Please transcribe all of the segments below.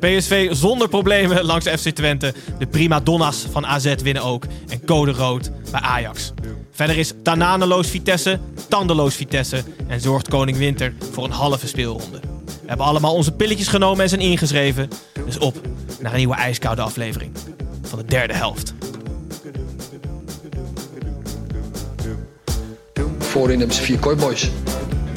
PSV zonder problemen langs FC Twente. De prima donna's van AZ winnen ook. En code rood bij Ajax. Verder is tananeloos Vitesse, tandeloos Vitesse. En zorgt Koning Winter voor een halve speelronde. We hebben allemaal onze pilletjes genomen en zijn ingeschreven. Dus op naar een nieuwe ijskoude aflevering van de derde helft. Voorin hebben ze vier kooiboys.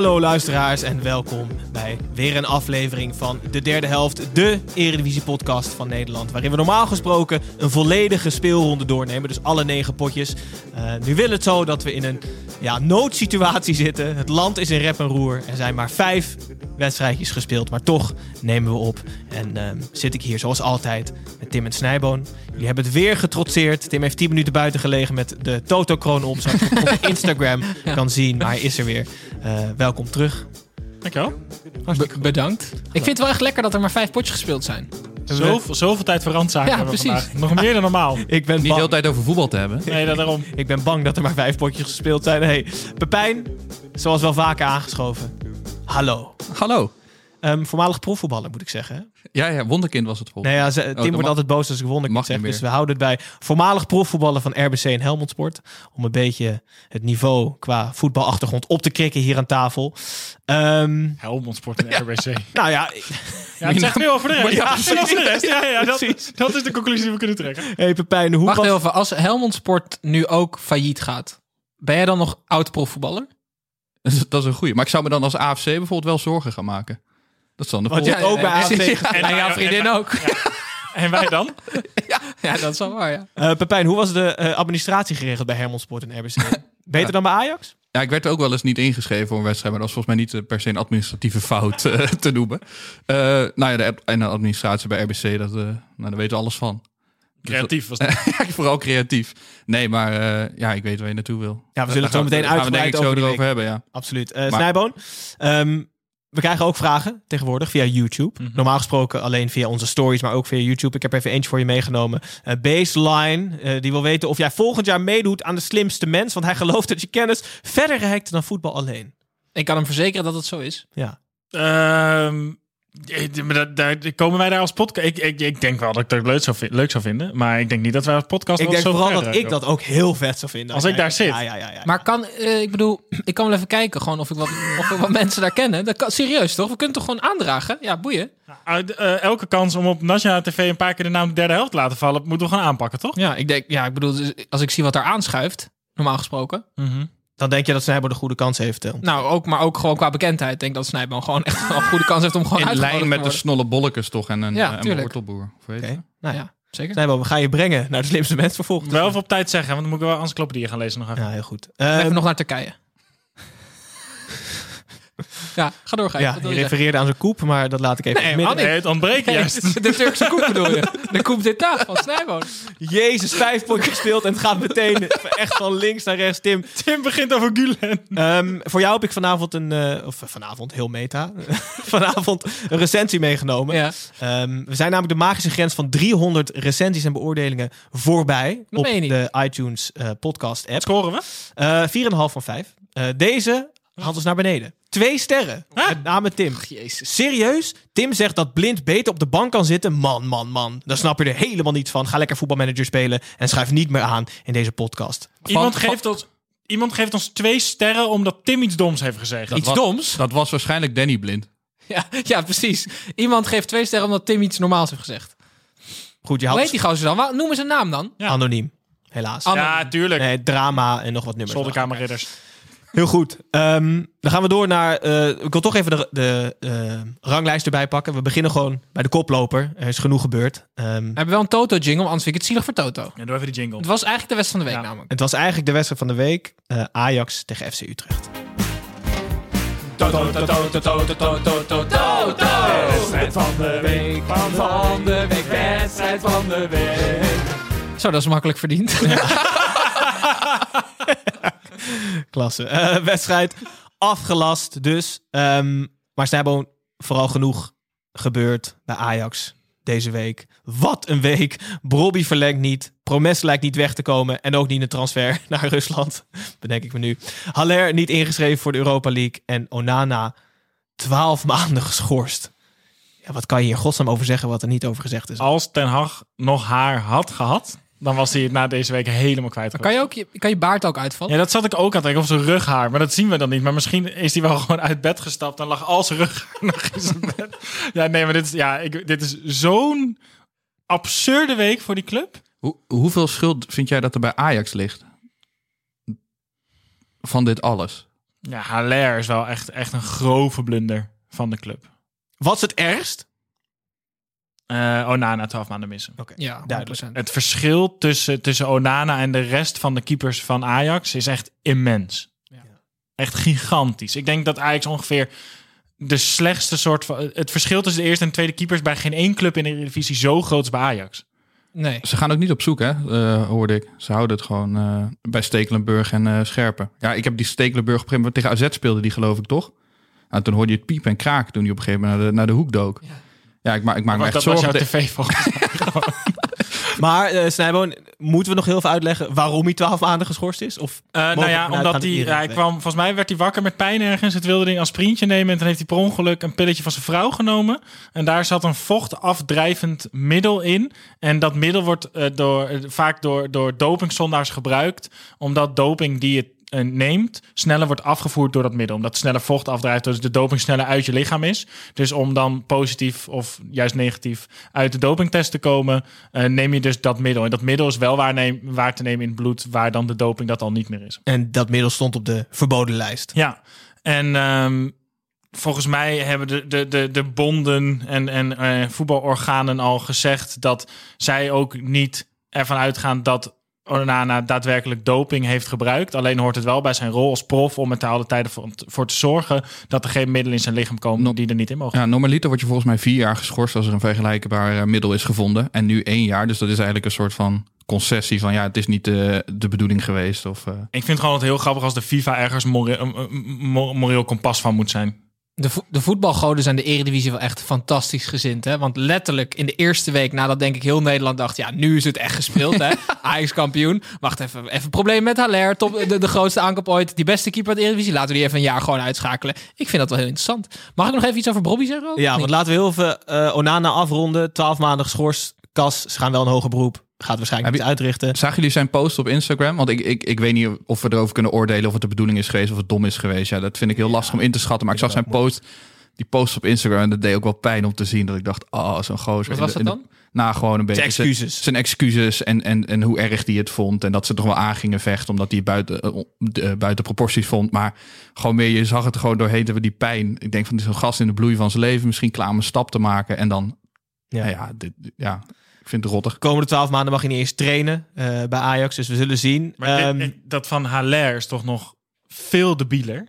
Hallo luisteraars en welkom bij weer een aflevering van de derde helft, de Eredivisie podcast van Nederland. Waarin we normaal gesproken een volledige speelronde doornemen, dus alle negen potjes. Eh, nu wil het zo dat we in een ja, noodsituatie zitten. Het land is in rep en roer. Er zijn maar vijf wedstrijdjes gespeeld, maar toch nemen we op. En ehm, zit ik hier zoals altijd met Tim en Snijboon. Jullie hebben het weer getrotseerd. Tim heeft 10 minuten buiten gelegen met de Toto-kroon op, zoals je op Instagram kan zien. Maar hij is er weer. Eh, welkom terug. Dankjewel. Be- bedankt. Ik vind het wel echt lekker dat er maar vijf potjes gespeeld zijn. Zoveel, zoveel tijd voor randzaken Ja, hebben we precies. vandaag. Nog meer dan normaal. Ik ben, Niet de hele tijd over voetbal te hebben. Nee, dat daarom. ik ben bang dat er maar vijf potjes gespeeld zijn. Hey, Pepijn, zoals wel vaker aangeschoven. Hallo. Hallo. Ehm, voormalig profvoetballer moet ik zeggen. hè? Ja, ja, wonderkind was het vol. Nee, ja, ze- Tim wordt mag- altijd boos als ik wonder mag zeg. Dus we houden het bij voormalig profvoetballer van RBC en Helmond Sport. Om een beetje het niveau qua voetbalachtergrond op te krikken hier aan tafel. Ehm, Helmond Sport en RBC. Ja, nou ja, ik- het zegt veel over de rest. Ja, Ja, veel over de rest. Ja, ja, dat, Precies. dat is de conclusie die we kunnen trekken. hey Pepijn, hoe Wacht even, als Helmond Sport nu ook failliet gaat, ben jij dan nog oud profvoetballer? Dat is- Dat is een goeie. Maar ik zou me dan als AFC bijvoorbeeld wel zorgen gaan maken. Dat is dan de Want hebt ook bij AFC... En En jouw vriendin en- ook. En wij dan? Ja, dat is wel waar, ja. Eh, Pepijn, hoe was de eh, administratie geregeld bij Helmond Sport en RBC? Beter dan bij Ajax? Ja, ik werd ook wel eens niet ingeschreven voor een wedstrijd. Maar dat was volgens mij niet eh, per se een administratieve fout te noemen. Eh, nou ja, de, en de administratie bij RBC, dat, eh, nou, daar weten we alles van. Dus Creatief was dat. ja, vooral creatief. Nee, maar eh, ja, ik weet waar je naartoe wil. Ja, we zullen het zo meteen uitgebreid over hebben, ja. Absoluut. Eh Maar- Snijboon, ehm, we krijgen ook vragen tegenwoordig via YouTube. Mhm. Normaal gesproken alleen via onze stories, maar ook via YouTube. Ik heb even eentje voor je meegenomen. Eh, Baseline, eh, die wil weten of jij volgend jaar meedoet aan de slimste mens. Want hij gelooft dat je kennis verder reikt dan voetbal alleen. Ik kan hem verzekeren dat het zo is. Ja. Dat- daar, komen wij daar als podcast... Ik, ik, ik denk wel dat ik dat leuk zou, leuk zou vinden. Maar ik denk niet dat wij als podcast Ik denk zo vooral dat ik dat ook heel vet zou vinden. Als ik daar zit. Ja, ja, ja. ja. Maar kan, eh, ik bedoel, ik kan wel even kijken gewoon of ik wat, of ik wat mensen daar kennen. Dat kan, serieus toch? We kunnen toch gewoon aandragen? Ja, boeien. Uit, eh, elke kans om op nationale tv een paar keer de naam de derde helft te laten vallen... moeten we gewoon aanpakken, toch? Ja, ik denk, ja, ik bedoel, dus als ik zie wat daar aanschuift, normaal gesproken. Dan denk je dat Snijboon de goede kans heeft. Nou, ook, maar ook gewoon qua bekendheid. Ik denk dat Snijboom gewoon echt wel een goede kans heeft om gewoon In uitgenodigd lijn te met de snolle bollekes toch en een, Ja, eh, en een wortelboer. Of weet je? Oké. Nou ja, zeker. Snijboon, we gaan je brengen naar de slimste mens voor volgend Wel even op tijd zeggen, want dan moet ik wel encyclopedieën gaan lezen nog even. Ja, heel goed. Even Ehm, nog naar Turkije. Ja, ga door, Gijs. ja, je refereerde aan zijn koep, maar dat laat ik even Nee, midden. Nee, het ontbreken juist. De Turkse koek bedoel je? De koep dit van Snijboon. Jezus, vijf potjes gespeeld en het gaat meteen echt van links naar rechts. Tim, Tim begint over Gulen. ehm, voor jou heb ik vanavond een, eh, of vanavond, heel meta, vanavond een recensie meegenomen. Ja. Ehm, we zijn namelijk de magische grens van 300 recensies en beoordelingen voorbij Dat op meen je niet. de iTunes eh, podcast app. Scoren we? Eh 4,5 van 5. Eh, deze haalt ons naar beneden. Twee sterren. Met name Tim. Jezus. Serieus? Tim zegt dat Blind beter op de bank kan zitten. Man, man, man. Daar snap je er helemaal niets van. Ga lekker voetbalmanager spelen en schuif niet meer aan in deze podcast. Iemand, van- geeft ons, iemand geeft ons twee sterren omdat Tim iets doms heeft gezegd. Dat Iets was- doms? Dat was waarschijnlijk Danny Blind. Ja, ja, precies. Iemand geeft twee sterren omdat Tim iets normaals heeft gezegd. Goed, je Hoe had heet die gozer dan? Noem eens een naam dan. Ja. anoniem. Helaas. Ja, tuurlijk. Nee, drama en nog wat nummers. Zolderkamerridders. Heel goed. Ehm, dan gaan we door naar. eh, ik wil toch even de, de eh, ranglijst erbij pakken. We beginnen gewoon bij de koploper. Er is genoeg gebeurd. Ehm, We hebben wel een Toto-jingle, anders vind ik het zielig voor Toto. Ja, doe even die jingle. Het was eigenlijk de wedstrijd van de week Ja. namelijk. het was eigenlijk de wedstrijd van de week. eh, Ajax tegen FC Utrecht. Wedstrijd van de week, van de week, wedstrijd van de week. Zo, dat is makkelijk verdiend. Klasse. Eh, wedstrijd afgelast dus. Ehm, maar Snijboon, vooral genoeg gebeurd bij Ajax deze week. Wat een week. Brobby verlengt niet. Promes lijkt niet weg te komen. En ook niet een transfer naar Rusland. Bedenk ik me nu. Haller niet ingeschreven voor de Europa League. En Onana 12 maanden geschorst. Ja, wat kan je in godsnaam over zeggen wat er niet over gezegd is? Als Ten Hag nog haar had gehad, dan was hij het na deze week helemaal kwijt. Kan je, ook, je- kan je baard ook uitvallen? Ja, dat zat ik ook aan te denken, of zijn rughaar. Maar dat zien we dan niet. Maar misschien is hij wel gewoon uit bed gestapt en lag al zijn rughaar nog in zijn bed. Ja, nee, maar dit is, ja, ik, dit is zo'n absurde week voor die club. Hoe, hoeveel schuld vind jij dat er bij Ajax ligt? Van dit alles. Ja, Haller is wel echt, echt een grove blunder van de club. Wat is het ergst? Eh Onana 12 maanden missen. Ja, Duidelijk. 100%. Het verschil tussen, tussen Onana en de rest van de keepers van Ajax is echt immens. Echt gigantisch. Ik denk dat Ajax ongeveer de slechtste soort van... Het verschil tussen de eerste en tweede keepers bij geen één club in de Eredivisie zo groot is bij Ajax. Nee. Ze gaan ook niet op zoek, hè? eh, hoorde ik. Ze houden het gewoon eh, bij Stekelenburg en eh, Scherpen. Ja, ik heb die Stekelenburg op een gegeven moment tegen AZ speelde die, geloof ik, toch? Nou, toen hoorde je het piepen en kraken toen hij op een gegeven moment naar de, naar de hoek dook. Ja, ik, ma ik maak me echt dat was zorgen. jouw tv volgens. Maar eh Snijboon, moeten we nog heel veel uitleggen waarom hij 12 maanden geschorst is? Of Eh, nou ja, vanuit omdat hij, hij kwam, volgens mij werd hij wakker met pijn ergens. Het wilde hij als vriendje nemen en toen heeft hij per ongeluk een pilletje van zijn vrouw genomen. En daar zat een vochtafdrijvend middel in. En dat middel wordt eh, door, vaak door, door dopingzondaars gebruikt, omdat doping die eh, neemt sneller wordt afgevoerd door dat middel. Omdat sneller vocht afdrijft, dus de doping sneller uit je lichaam is. Dus om dan positief of juist negatief uit de dopingtest te komen, eh, neem je dus dat middel. En dat middel is wel waarneem, waar te nemen in het bloed, waar dan de doping dat al niet meer is. En dat middel stond op de verboden lijst. Ja, en ehm, volgens mij hebben de, de, de, de bonden en, en eh, voetbalorganen al gezegd dat zij ook niet ervan uitgaan dat Onana daadwerkelijk doping heeft gebruikt. Alleen hoort het wel bij zijn rol als prof om alle tijden voor, voor te zorgen dat er geen middelen in zijn lichaam komen die er niet in mogen. Ja, normaliter word je volgens mij vier jaar geschorst als er een vergelijkbaar eh, middel is gevonden. En nu één jaar. Dus dat is eigenlijk een soort van concessie van ja, het is niet de, de bedoeling geweest. Of, eh, Ik vind het gewoon altijd heel grappig als de FIFA ergens more- een- een mo- moreel kompas van moet zijn. De, vo- de voetbalgoden zijn de Eredivisie wel echt fantastisch gezind. Hè? Want letterlijk in de eerste week nadat denk ik heel Nederland dacht... ja, nu is het echt gespeeld, hè? Ajax kampioen. Wacht even, even probleem met Haller. Top, de, de grootste aankoop ooit. Die beste keeper uit de Eredivisie. Laten we die even een jaar gewoon uitschakelen. Ik vind dat wel heel interessant. Mag ik nog even iets over Bobby zeggen? ook? Ja, want laten we heel even eh, Onana afronden. 12 maanden geschorst. Kas, ze gaan wel een hoger beroep. Gaat waarschijnlijk niet uitrichten. Zagen jullie zijn post op Instagram? Want ik, ik, ik weet niet of we erover kunnen oordelen of het de bedoeling is geweest of het dom is geweest. Ja, dat vind ik heel lastig om in te schatten. Maar ik zag zijn post, die post op Instagram en dat deed ook wel pijn om te zien. Dat ik dacht, oh, zo'n gozer. Wat was dat dan? Nou, gewoon een beetje Zijn excuses. Zijn excuses en, en, en hoe erg hij het vond. En dat ze toch wel aan gingen vechten omdat hij het buiten, eh, buiten proporties vond. Maar gewoon meer, je zag het gewoon doorheen we die pijn. Ik denk van, dit is een gast in de bloei van zijn leven. Misschien klaar om een stap te maken. En dan, ja, Ja. ja, dit, ja ik vind het rottig. De komende 12 maanden mag je niet eens trainen eh, bij Ajax. Dus we zullen zien. Maar dit- Ehm, dit- dat van Haller is toch nog veel debieler?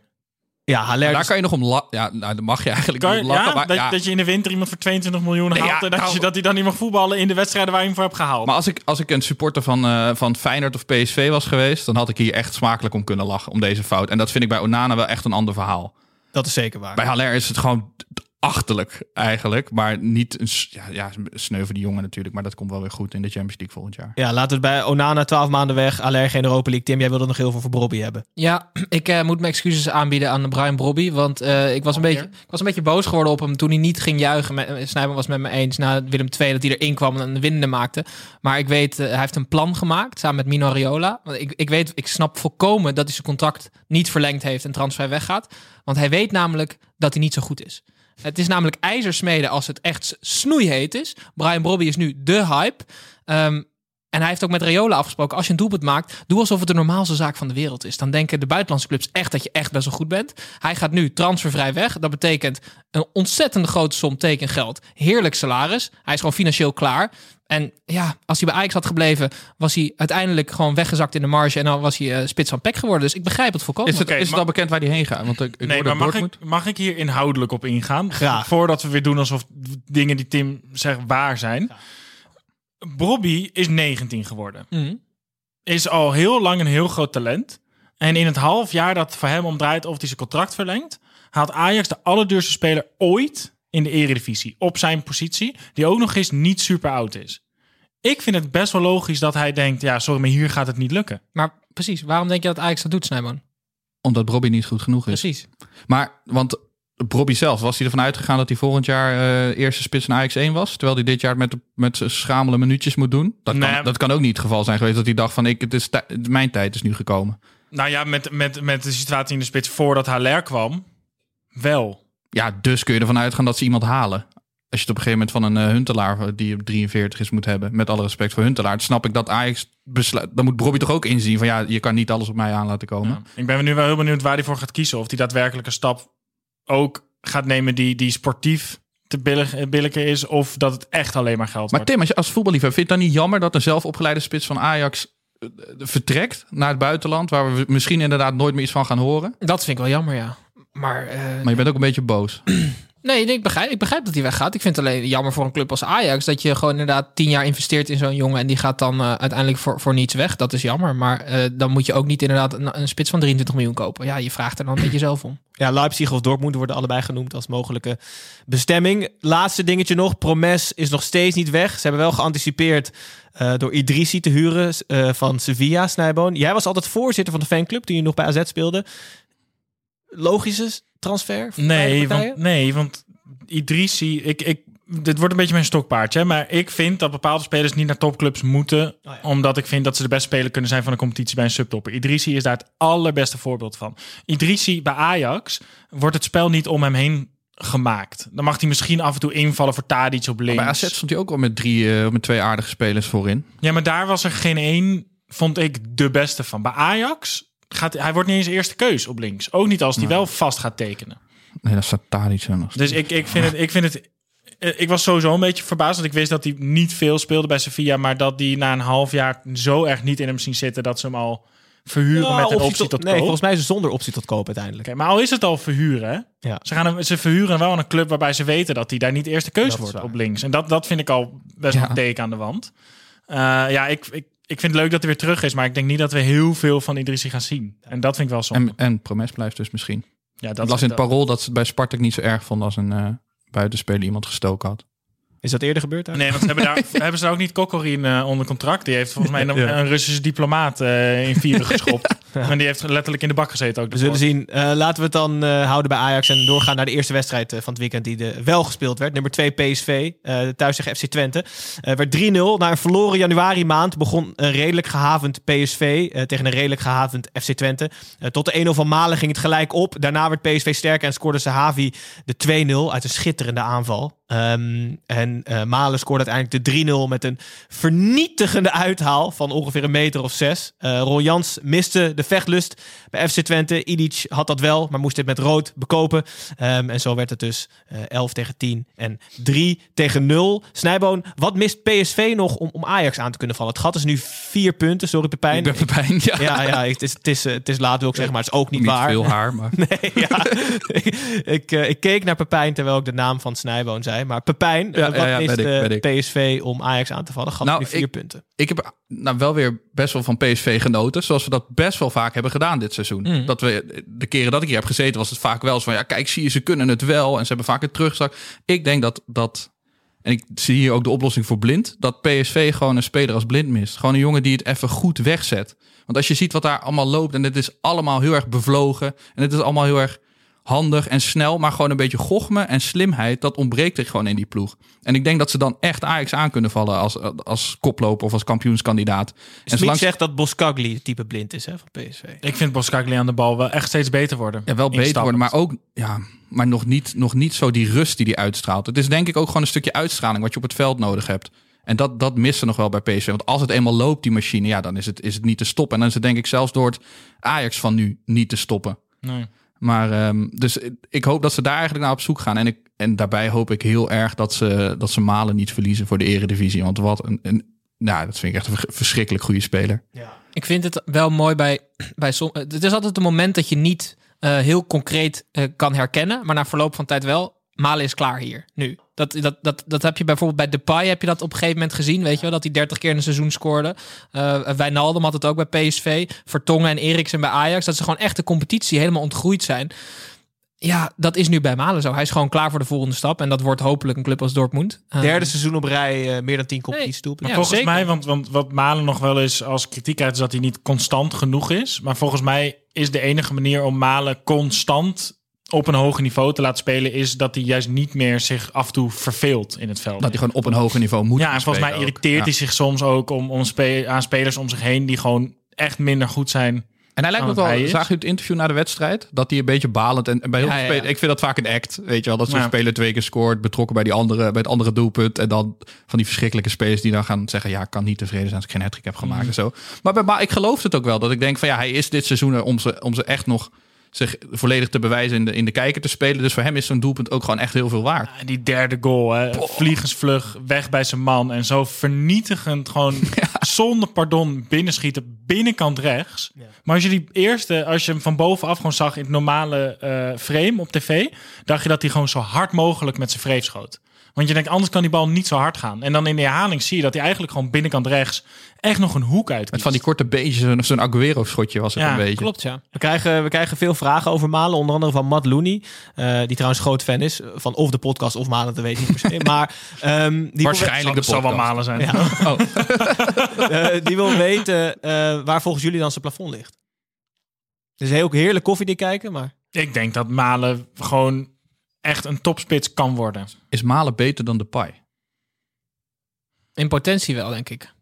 ja, Haller. Daar kan je nog om la- Ja, nou, dan mag je eigenlijk Kan, lachen. ja, maar, dat, ja. dat je in de winter iemand voor 22 miljoen Nee, haalt ja, en dat, nou- je, dat hij dan niet mag voetballen in de wedstrijden waar je hem voor hebt gehaald. Maar als ik, als ik een supporter van, eh, van Feyenoord of PSV was geweest, dan had ik hier echt smakelijk om kunnen lachen om deze fout. En dat vind ik bij Onana wel echt een ander verhaal. Dat is zeker waar. Bij Haller is het gewoon achterlijk eigenlijk, maar niet een ja, ja, sneu voor die jongen natuurlijk, maar dat komt wel weer goed in de Champions League volgend jaar. Ja, laten we het bij Onana 12 maanden weg. Haller geen Europa League. Tim, jij wilde nog heel veel voor Bobby hebben. Ja, ik eh, moet mijn excuses aanbieden aan Brian Brobby. Want eh, ik, was een beetje, ik was een beetje boos geworden op hem toen hij niet ging juichen. Met, eh, Snijman was met me eens na Willem II dat hij erin kwam en de winnende maakte. Maar ik weet, hij heeft een plan gemaakt samen met Mino Ariola. Want ik, ik weet, ik snap volkomen dat hij zijn contract niet verlengd heeft en transfer weggaat. Want hij weet namelijk dat hij niet zo goed is. Het is namelijk ijzersmeden als het echt snoeiheet is. Brian Brobby is nu de hype. Ehm, en hij heeft ook met Rayola afgesproken, als je een doelpunt maakt, doe alsof het de normaalste zaak van de wereld is. Dan denken de buitenlandse clubs echt dat je echt best wel goed bent. Hij gaat nu transfervrij weg. Dat betekent een ontzettend grote som tekengeld. Heerlijk salaris. Hij is gewoon financieel klaar. En ja, als hij bij Ajax had gebleven, was hij uiteindelijk gewoon weggezakt in de marge. En dan was hij eh, spits van Pek geworden. Dus ik begrijp het volkomen. Is het, is al bekend waar die heen gaat? Want ik, ik Nee, maar mag ik, mag ik hier inhoudelijk op ingaan? Graag. Voordat we weer doen alsof dingen die Tim zegt waar zijn. Bobby is 19 geworden. Mhm. Is al heel lang een heel groot talent. En in het half jaar dat het voor hem omdraait of hij zijn contract verlengt, haalt Ajax de allerduurste speler ooit in de eredivisie op zijn positie, die ook nog eens niet super oud is. Ik vind het best wel logisch dat hij denkt, ja, sorry, maar hier gaat het niet lukken. Maar precies, waarom denk je dat Ajax dat doet, Snijman? Omdat Bobby niet goed genoeg is. Precies. Maar, want Bobby zelf, was hij ervan uitgegaan dat hij volgend jaar eh, eerste spits van Ajax 1 was? Terwijl hij dit jaar met, met schamele minuutjes moet doen? Dat, Nee. kan, dat kan ook niet het geval zijn geweest dat hij dacht van, ik, het is mijn tijd is nu gekomen. Nou ja, met, met, met de situatie in de spits voordat Haller kwam, wel. Ja, dus kun je ervan uitgaan dat ze iemand halen. Als je het op een gegeven moment van een eh, Huntelaar die op 43 is moet hebben. Met alle respect voor Huntelaar. Dan snap ik dat Ajax besluit. Dan moet Bobby toch ook inzien van ja, je kan niet alles op mij aan laten komen. Ja. Ik ben nu wel heel benieuwd waar hij voor gaat kiezen. Of hij daadwerkelijk een stap ook gaat nemen die, die sportief te billig, eh, is. Of dat het echt alleen maar geld Maar wordt. Tim, als je als voetballiefhebber vindt het dan niet jammer dat een zelfopgeleide spits van Ajax eh, vertrekt naar het buitenland, waar we misschien inderdaad nooit meer iets van gaan horen. Dat vind ik wel jammer, ja. Maar, eh, Maar je bent ook een beetje boos. nee, ik begrijp, ik begrijp dat hij weggaat. Ik vind het alleen jammer voor een club als Ajax dat je gewoon inderdaad tien jaar investeert in zo'n jongen en die gaat dan eh, uiteindelijk voor, voor niets weg. Dat is jammer. Maar eh, dan moet je ook niet inderdaad een, spits van 23 miljoen kopen. Ja, je vraagt er dan een beetje zelf om. Ja, Leipzig of Dortmund worden allebei genoemd als mogelijke bestemming. Laatste dingetje nog. Promes is nog steeds niet weg. Ze hebben wel geanticipeerd eh, door Idrissi te huren van Sevilla, Snijboon. Jij was altijd voorzitter van de fanclub toen je nog bij AZ speelde. Logische transfer? Nee, want, nee, want Idrissi... Ik, ik, dit wordt een beetje mijn stokpaardje. Maar ik vind dat bepaalde spelers niet naar topclubs moeten. Oh ja. Omdat ik vind dat ze de beste speler kunnen zijn van een competitie bij een subtopper. Idrissi is daar het allerbeste voorbeeld van. Idrissi bij Ajax wordt het spel niet om hem heen gemaakt. Dan mag hij misschien af en toe invallen voor Tadic op links. Bij AZ stond hij ook al met, drie, eh, met twee aardige spelers voorin. Ja, maar daar was er geen één, vond ik, de beste van. Bij Ajax gaat hij wordt niet eens eerste keus op links. Ook niet als hij wel vast gaat tekenen. Nee, dat staat daar niet zo. Dus ik, ik vind het, ik vind het. Ik was sowieso een beetje verbaasd, want ik wist dat hij niet veel speelde bij Sevilla, maar dat hij na een half jaar zo erg niet in hem zien zitten dat ze hem al verhuren Ja, met een optie tot, Nee, koop. volgens mij is het zonder optie tot koop uiteindelijk. Oké, maar al is het al verhuren? Ja. Ze, gaan hem, ze verhuren wel aan een club waarbij ze weten dat hij daar niet eerste keus Dat wordt op links. En dat, dat vind ik al best Ja. een teken aan de wand. Eh, ja, ik, ik, ik vind het leuk dat hij weer terug is, maar ik denk niet dat we heel veel van Idrissi gaan zien. En dat vind ik wel zonde. En, en Promes blijft dus misschien. ja, Dat las in het dat- parool dat ze het bij Spartak niet zo erg vonden als een eh, buitenspeler iemand gestoken had. Is dat eerder gebeurd? eigenlijk? Nee, want ze hebben, daar, hebben ze daar ook niet Kokkorin eh, onder contract. Die heeft volgens mij een, Ja. een Russische diplomaat eh, in vieren geschopt. En die heeft letterlijk in de bak gezeten ook. We zullen zien. Eh, laten we het dan eh, houden bij Ajax en doorgaan naar de eerste wedstrijd eh, van het weekend die de, wel gespeeld werd. Nummer 2 PSV, thuis tegen FC Twente. Werd 3-0. Na een verloren januari maand begon een redelijk gehavend PSV tegen een redelijk gehavend FC Twente. Tot de 1-0 van Malen ging het gelijk op. Daarna werd PSV sterker en scoorde Sahavi de 2-0 uit een schitterende aanval. Ehm, en Malen scoorde uiteindelijk de 3-0 met een vernietigende uithaal van ongeveer een meter of zes. Eh Ron Jans miste de vechtlust bij FC Twente. Idic had dat wel, maar moest dit met rood bekopen. Ehm, en zo werd het dus eh 11 tegen 10 en 3 tegen 0. Snijboon, wat mist PSV nog om, om Ajax aan te kunnen vallen? Het gat is nu vier punten. Sorry Pepijn. Ik ben Pepijn, ja. Ja, ja het, is, het, is, eh, het is laat wil ik zeggen, maar het is ook niet, Niet waar. veel haar, maar... Nee, ja. ik, ik, eh, ik keek naar Pepijn terwijl ik de naam van Snijboon zei. Maar Pepijn, Ja, eh, wat ja, ja, mist ik, eh. PSV om Ajax aan te vallen? Gat Nou, nu vier ik- punten. ik heb nou wel weer best wel van PSV genoten. Zoals we dat best wel vaak hebben gedaan dit seizoen. Mhm. Dat we, de keren dat ik hier heb gezeten, was het vaak wel eens van... Ja, kijk, zie je, ze kunnen het wel. En ze hebben vaak het terugzak. Ik denk dat, dat... En ik zie hier ook de oplossing voor blind. Dat PSV gewoon een speler als blind mist. Gewoon een jongen die het even goed wegzet. Want als je ziet wat daar allemaal loopt... En het is allemaal heel erg bevlogen. En het is allemaal heel erg handig en snel. Maar gewoon een beetje gochme en slimheid, dat ontbreekt er gewoon in die ploeg. En ik denk dat ze dan echt Ajax aan kunnen vallen als, als koploper of als kampioenskandidaat. En Smit zolang zegt dat Boskagli het type blind is hè, van PSV. Ik vind Boskakli aan de bal wel echt steeds beter worden. Ja, wel beter worden, maar ook ja, maar nog, niet, nog niet zo die rust die hij uitstraalt. Het is denk ik ook gewoon een stukje uitstraling wat je op het veld nodig hebt. En dat, dat mist ze nog wel bij PSV. Want als het eenmaal loopt, die machine, ja, dan is het, is het niet te stoppen. En dan is het denk ik zelfs door het Ajax van nu niet te stoppen. Nee. Maar ehm, dus ik hoop dat ze daar eigenlijk naar op zoek gaan. En, ik, en daarbij hoop ik heel erg dat ze, dat ze Malen niet verliezen voor de eredivisie. Want wat een, een nou, dat vind ik echt een vers- verschrikkelijk goede speler. Ik vind het wel mooi bij, bij som, Het is altijd een moment dat je niet eh, heel concreet eh, kan herkennen, maar na verloop van tijd wel. Malen is klaar hier, nu. Dat, dat, dat, dat heb je bijvoorbeeld bij Depay, heb je dat op een gegeven moment gezien, weet je wel, dat hij 30 keer in een seizoen scoorde. Eh Wijnaldum had het ook bij PSV, Vertongen en Eriksen bij Ajax, dat ze gewoon echt de competitie helemaal ontgroeid zijn. Ja, dat is nu bij Malen zo. Hij is gewoon klaar voor de volgende stap en dat wordt hopelijk een club als Dortmund. Eh, Derde seizoen op rij, eh, meer dan 10 competitiedoelpunten. Maar Ja, volgens zeker. mij, want, want wat Malen nog wel eens als kritiek uit is dat hij niet constant genoeg is. Maar volgens mij is de enige manier om Malen constant op een hoger niveau te laten spelen, is dat hij juist niet meer zich af en toe verveelt in het veld. Dat hij gewoon op een hoger niveau moet ja, en volgens mij ook. irriteert hij zich soms ook om, om spe- aan spelers om zich heen die gewoon echt minder goed zijn. En hij lijkt me wel, zag je het interview na de wedstrijd? Dat hij een beetje balend en, en bij heel Ja, veel ja. ik vind dat vaak een act, weet je wel, dat zo'n Ja. speler twee keer scoort, betrokken bij die andere, bij het andere doelpunt en dan van die verschrikkelijke spelers die dan gaan zeggen, ja, ik kan niet tevreden zijn als ik geen hat heb gemaakt Mm. en zo. Maar, ik geloof het ook wel, dat ik denk van ja, hij is dit seizoen er om ze, om ze echt nog zich volledig te bewijzen in de, in de kijker te spelen. Dus voor hem is zo'n doelpunt ook gewoon echt heel veel waard. En die derde goal, hè, vliegensvlug, weg bij zijn man en zo vernietigend gewoon zonder pardon binnenschieten, binnenkant rechts. Maar als je die eerste, als je hem van bovenaf gewoon zag in het normale eh, frame op tv, dacht je dat hij gewoon zo hard mogelijk met zijn vreef schoot. Want je denkt, anders kan die bal niet zo hard gaan. En dan in de herhaling zie je dat hij eigenlijk gewoon binnenkant rechts echt nog een hoek uit. Met van die korte beentjes, zo'n- zo'n Aguero-schotje was het Ja, een beetje. Klopt, ja. We krijgen, we krijgen veel vragen over Malen, onder andere van Matt Looney, eh, die trouwens groot fan is van of de podcast of Malen, dat weet ik niet per se. Maar ehm, die, Waarschijnlijk Dat de zal wel malen zijn. Ja. Oh. eh, die wil weten eh, waar volgens jullie dan zijn plafond ligt. Het is heel heerlijk koffiedik kijken, maar Ik denk dat Malen gewoon echt een topspits kan worden. Is Malen beter dan de Pai? In potentie wel, denk ik.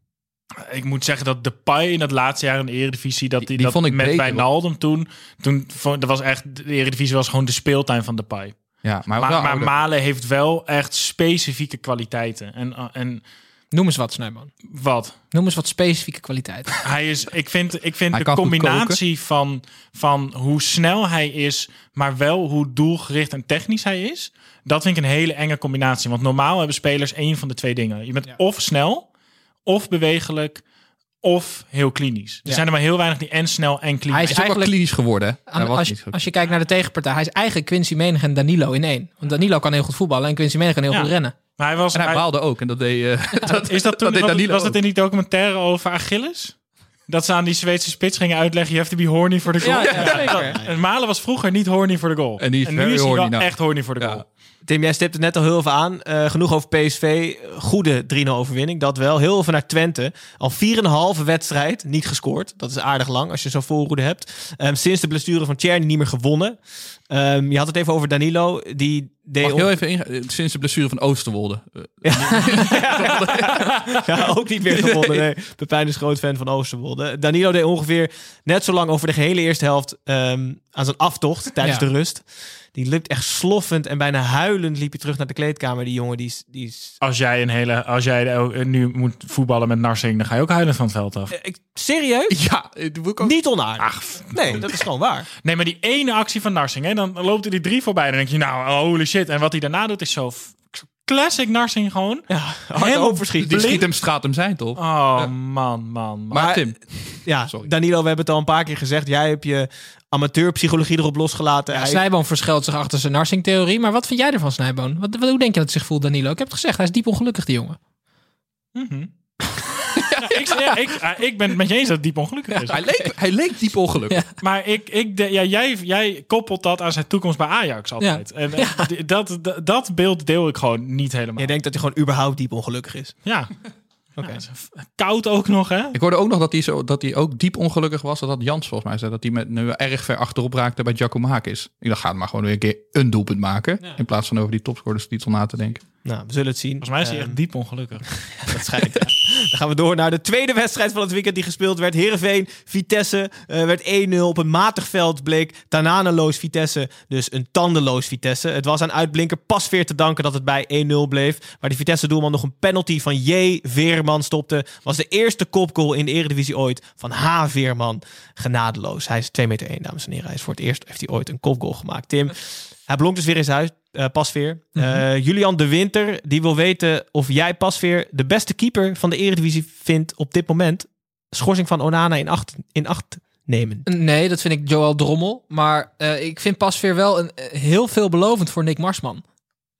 Ik moet zeggen dat de Pai in dat laatste jaar in de Eredivisie, dat Die- die, die dat vond ik met beter. Wijnaldum toen, toen vond- dat was echt, de Eredivisie was gewoon de speeltuin van de Pai. Ja, maar, Maar. Malen heeft wel echt specifieke kwaliteiten. En, en Noem eens wat, Snijboon. wat? Noem eens wat specifieke kwaliteiten. Hij is, ik vind, ik vind Hij de combinatie van, van hoe snel hij is, maar wel hoe doelgericht en technisch hij is. Dat vind ik een hele enge combinatie. Want normaal hebben spelers één van de twee dingen. Je bent of snel, of bewegelijk, of heel klinisch. Er Ja. zijn er maar heel weinig die en snel en klinisch Hij Hij is is ook wel eigenlijk- klinisch geworden. hè? Hij Aan- was als, niet je, als je kijkt naar de tegenpartij, hij is eigenlijk Quincy Menig en Danilo in één. Want Danilo kan heel goed voetballen en Quincy Menig kan heel Ja. goed rennen. Maar hij was. En hij hij- baalde ook. En dat deed, eh, dat, is dat toen, deed was, Danilo was dat in die documentaire over Achilles? Dat ze aan die Zweedse spits gingen uitleggen: je have to be horny voor de goal. Ja, Malen was vroeger niet horny voor de goal. En die is nu is hij wel nou. echt horny voor de Ja. goal. Tim, jij stipt het net al heel even aan. Eh, genoeg over PSV. Goede 3-0 overwinning, dat wel. Heel even naar Twente. Al 4,5 wedstrijd niet gescoord. Dat is aardig lang als je zo'n voorroede hebt. Ehm, sinds de blessure van Tjerni niet meer gewonnen. Ehm, je had het even over Danilo. Die deed Mag ik on- heel even ingaan? Sinds de blessure van Oosterwolde. Eh, ja, ook niet meer gewonnen. Nee. Pepijn is groot fan van Oosterwolde. Danilo deed ongeveer net zo lang over de gehele eerste helft ehm, aan zijn aftocht tijdens Ja. de rust. Die lukt echt sloffend en bijna huilend liep hij terug naar de kleedkamer. Die jongen die is... Die is Als jij, een hele, als jij ook nu moet voetballen met Narsing, dan ga je ook huilen van het veld af. Eh, ik, serieus? ja, ook. Niet onaardig. Ach, nee, dat is gewoon waar. Nee, maar die ene actie van Narsing, hè, dan loopt hij die drie voorbij. Dan denk je, nou, holy shit. En wat hij daarna doet is zo classic Narsing gewoon. Ja, hard Helemaal overschieten. Die schiet hem straat hem zijn, toch? Oh, man, man, man. Maar, Maar- Tim, Ja, Sorry. Danilo, we hebben het al een paar keer gezegd. Jij hebt je amateurpsychologie erop losgelaten. Ja, Hij- Snijboon verschuilt zich achter zijn Narsing-theorie. Maar wat vind jij ervan, Snijboon? Wat, wat, hoe denk je dat hij zich voelt, Danilo? Ik heb het gezegd, hij is diep ongelukkig, die jongen. Mhm. ik, ja, ik, ah, ik ben het met je eens dat het diep ongelukkig is. hij, leek, hij leek diep ongelukkig. Ja. Maar ik, ik, de- ja, jij, jij koppelt dat aan zijn toekomst bij Ajax altijd. En, en d- dat, dat, dat beeld deel ik gewoon niet helemaal. Jij denkt dat hij gewoon überhaupt diep ongelukkig is. Ja. Oké. Koud ook nog, hè? Ik hoorde ook nog dat hij, zo, dat hij ook diep ongelukkig was. Dat had Jans volgens mij zei. Dat hij met nu erg ver achterop raakte bij Giacomakis. Ik dacht, ga maar gewoon weer een keer een doelpunt maken. In plaats van over die topscorerstitel na te denken. Nou, we zullen het zien. Volgens mij is hij Ehm, echt diep ongelukkig. Dat schijnt. Dan gaan we door naar de tweede wedstrijd van het weekend die gespeeld werd. Heerenveen, Vitesse eh, werd 1-0 op een matig veld. Bleek tananeloos Vitesse, dus een tandenloos Vitesse. Het was aan uitblinker Pasveer te danken dat het bij 1-0 bleef. Waar de Vitesse-doelman nog een penalty van J. Veerman stopte. Was de eerste kopgoal in de Eredivisie ooit van H. Veerman. Genadeloos. Hij is 2 meter 1, dames en heren. Hij is voor het eerst heeft hij ooit een kopgoal gemaakt. Tim, hij blonk dus weer in zijn huis. Eh, Pasveer. Eh, Julian de Winter, die wil weten of jij Pasveer de beste keeper van de Eredivisie vindt op dit moment. Schorsing van Onana in acht, in acht nemen. Nee, dat vind ik Joel Drommel. Maar eh, ik vind Pasveer wel een, heel veelbelovend voor Nick Marsman.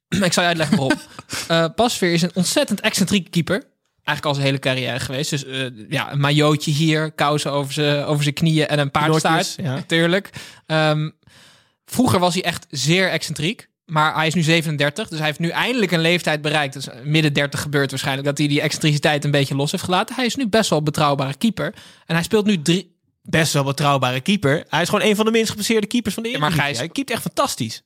ik zal je uitleggen waarom. Pasveer is een ontzettend excentrieke keeper. Eigenlijk al zijn hele carrière geweest. Dus ja, een majootje hier, kousen over zijn over zijn knieën en een paardstaart. Ja. Natuurlijk. Ehm, vroeger was hij echt zeer excentriek. Maar hij is nu 37, dus hij heeft nu eindelijk een leeftijd bereikt. Dus midden 30 gebeurt waarschijnlijk dat hij die excentriciteit een beetje los heeft gelaten. Hij is nu best wel een betrouwbare keeper. En hij speelt nu drie, Best wel betrouwbare keeper. Hij is gewoon een van de minst gepasseerde keepers van de Ja, maar Eredivisie. Gijs- hij keept echt fantastisch.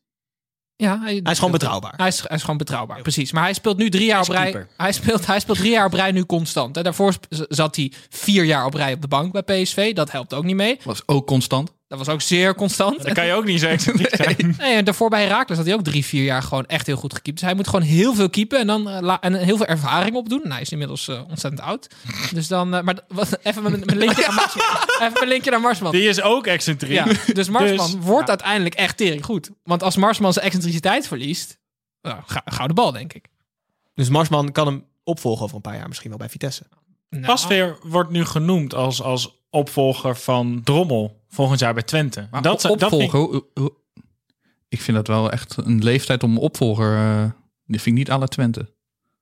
Ja, hij, Hij is gewoon betrouwbaar. Hij is, hij is gewoon betrouwbaar, precies. Maar hij speelt nu drie jaar op rij. Hij speelt, hij speelt drie jaar op rij nu constant. Hè. Daarvoor zat hij vier jaar op rij op de bank bij PSV. Dat helpt ook niet mee. Was ook constant. Dat was ook zeer constant. Dan kan je ook niet zijn. Nee, en daarvoor bij Herakles had hij ook drie, vier jaar gewoon echt heel goed gekiept. Dus hij moet gewoon heel veel keepen en dan eh, en heel veel ervaring opdoen. Nou, hij is inmiddels eh, ontzettend oud. Dus dan, eh, maar wat, even mijn, mijn linkje naar Marsman. Even mijn linkje naar Marsman. Die is ook excentriek. Ja, dus Marsman Dus, wordt ja. uiteindelijk echt tering goed. Want als Marsman zijn excentriciteit verliest, nou, ga- gouden bal, denk ik. Dus Marsman kan hem opvolgen over een paar jaar misschien wel bij Vitesse. Nou, Pasveer wordt nu genoemd als, als opvolger van Drommel volgend jaar bij Twente. Maar dat, dat, dat vind ik- opvolger, vind dat wel echt een leeftijd om opvolger. eh die vind ik niet alle Twente.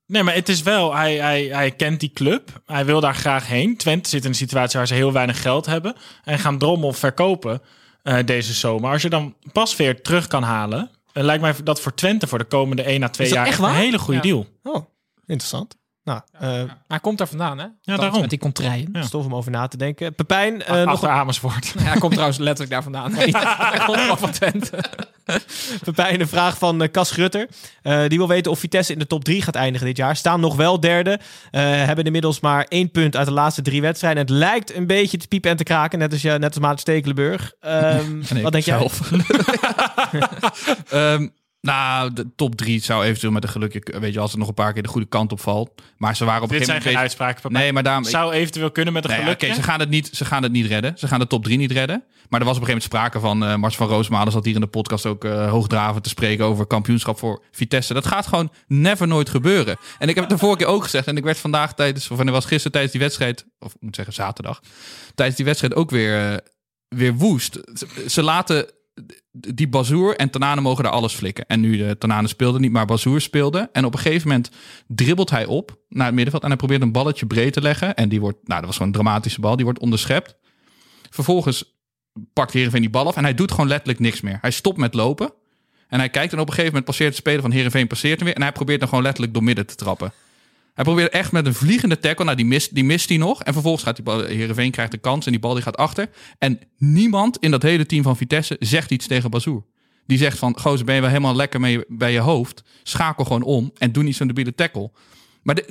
Nee, maar het is wel, hij, hij, hij kent die club. Hij wil daar graag heen. Twente zit in een situatie waar ze heel weinig geld hebben. En gaan Drommel verkopen eh, deze zomer. Als je dan Pasveer terug kan halen... dan lijkt mij dat voor Twente voor de komende 1 à 2 Is dat jaar echt een hele goede Ja. deal. Oh, interessant. Nou, eh Maar hij komt daar vandaan, hè? Ja, daarom. Met die contraien. Ja. stof om over na te denken. Pepijn, eh, nog Achter Amersfoort. hij komt trouwens letterlijk daar vandaan. hij komt wel van Twente. Pepijn, een vraag van eh, Cas Grutter. Eh, die wil weten of Vitesse in de top 3 gaat eindigen dit jaar. Staan nog wel derde. Eh, hebben inmiddels maar één punt uit de laatste drie wedstrijden. Het lijkt een beetje te piepen en te kraken. Net als, je, net als Maat Stekelenburg. Ehm, Nee, wat denk jij? zelf. Nou, de top drie zou eventueel met een gelukje, weet je, als het nog een paar keer de goede kant op valt. Maar ze waren op een Dit zijn gegeven geen moment. uitspraken. Nee, maar daarom. Zou eventueel kunnen met een Nee, gelukje. Oké, ze, gaan het niet, ze gaan het niet redden. Ze gaan de top 3 niet redden. Maar er was op een gegeven moment sprake van. eh Mars van Roosmalen zat hier in de podcast ook eh hoogdravend te spreken over kampioenschap voor Vitesse. Dat gaat gewoon never nooit gebeuren. En ik heb het de vorige keer ook gezegd. En ik werd vandaag tijdens, of wanneer was gisteren tijdens die wedstrijd, of ik moet zeggen zaterdag, tijdens die wedstrijd ook weer, eh, weer woest. Ze, ze laten die Bazoer en Tanane mogen daar alles flikken. En nu de Tanane speelde niet, maar Bazoer speelde. En op een gegeven moment dribbelt hij op naar het middenveld. En hij probeert een balletje breed te leggen. En die wordt, nou dat was gewoon een dramatische bal. Die wordt onderschept. Vervolgens pakt Heerenveen die bal af. En hij doet gewoon letterlijk niks meer. Hij stopt met lopen. En hij kijkt en op een gegeven moment passeert de speler van Heerenveen passeert hem weer. En hij probeert dan gewoon letterlijk door midden te trappen. Hij probeert echt met een vliegende tackle. Nou, die mist, die mist hij nog. En vervolgens gaat die bal. Heerenveen krijgt de kans. En die bal die gaat achter. En niemand in dat hele team van Vitesse zegt iets tegen Bazoer. Die zegt van, gozer, ben je wel helemaal lekker mee bij je hoofd? Schakel gewoon om en doe niet zo'n debiele tackle. Maar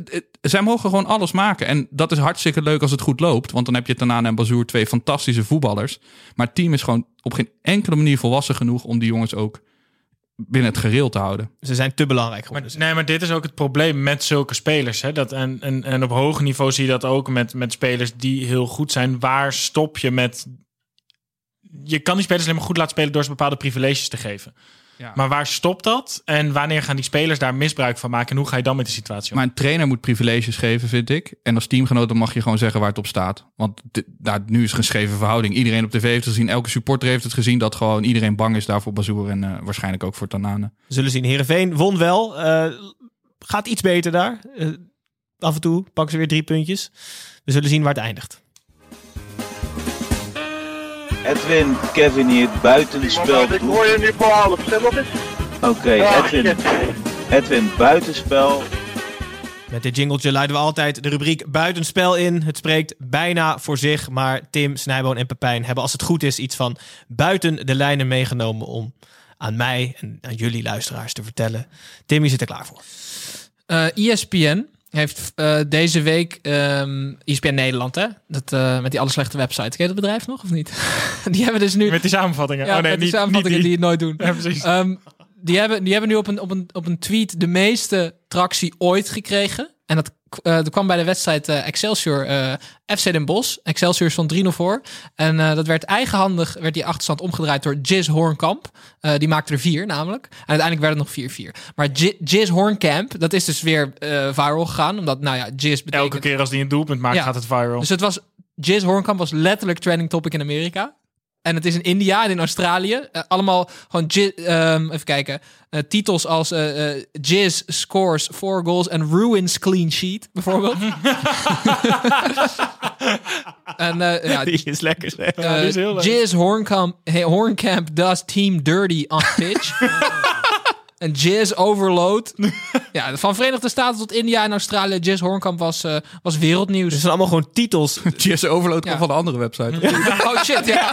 zij mogen gewoon alles maken. En dat is hartstikke leuk als het goed loopt. Want dan heb je Tanane en Bazoer twee fantastische voetballers. Maar het team is gewoon op geen enkele manier volwassen genoeg... om die jongens ook binnen het gereel te houden. Ze zijn te belangrijk Maar, nee, maar dit is ook het probleem met zulke spelers. Hè? Dat, en, en, en op hoog niveau zie je dat ook met, met spelers die heel goed zijn. Waar stop je met... Je kan die spelers alleen maar goed laten spelen door ze bepaalde privileges te geven. Ja. Maar waar stopt dat? En wanneer gaan die spelers daar misbruik van maken? En hoe ga je dan met de situatie om? Maar een trainer moet privileges geven, vind ik. En als teamgenoot dan mag je gewoon zeggen waar het op staat. Want dit- nou, nu is geschreven verhouding. Iedereen op tv heeft het gezien. Elke supporter heeft het gezien. Dat gewoon iedereen bang is daar voor Bazoer. En eh, waarschijnlijk ook voor Tanane. We zullen zien. Heerenveen won wel. Eh, gaat iets beter daar. Eh, af en toe pakken ze weer drie puntjes. We zullen zien waar het eindigt. Edwin, Kevin hier, buitenspel. Ik hoor je nu voor half. Zeg nog eens. Oké, Edwin. Edwin, buitenspel. Met dit jingletje leiden we altijd de rubriek buitenspel in. Het spreekt bijna voor zich, maar Tim, Snijboon en Pepijn hebben als het goed is iets van buiten de lijnen meegenomen om aan mij en aan jullie luisteraars te vertellen. Tim, je zit er klaar voor. Eh ESPN heeft eh, deze week ESPN Nederland, hè? Dat, eh, met die alle slechte website. Ken je dat bedrijf nog of niet? die hebben dus nu... Met die samenvattingen. Ja, oh nee, met die niet, samenvattingen niet die het nooit doen. Ja. Ehm, die, hebben, die hebben nu op een, op, een, op een tweet de meeste tractie ooit gekregen. En dat, eh, dat kwam bij de wedstrijd eh, Excelsior eh, FC Den Bosch. Excelsior stond 3-0 voor. En dat werd eigenhandig, werd die achterstand omgedraaid door Jizz Hornkamp. Die maakte er vier namelijk. En uiteindelijk werd het nog 4-4. Maar Ji- Jizz Hornkamp, dat is dus weer viral gegaan. Omdat, nou ja, Jizz betekent... Elke keer als die een doelpunt maakt, Ja. gaat het viral. Dus het was, Hornkamp was letterlijk trending topic in Amerika. En het is in India en in Australië. Eh, allemaal gewoon, ehm, even kijken, eh, titels als eh eh, Jizz scores four goals and ruins clean sheet, bijvoorbeeld. en eh, ja, Die is lekker zeg. Jizz Hornkamp, hey, Hornkamp does team dirty on pitch. En Jizz overload. ja, van Verenigde Staten tot India en Australië. Jizz Hornkamp was, eh, was wereldnieuws. Dus het zijn allemaal gewoon titels. Jesse Overload Ja. van een andere website. Oh shit, ja.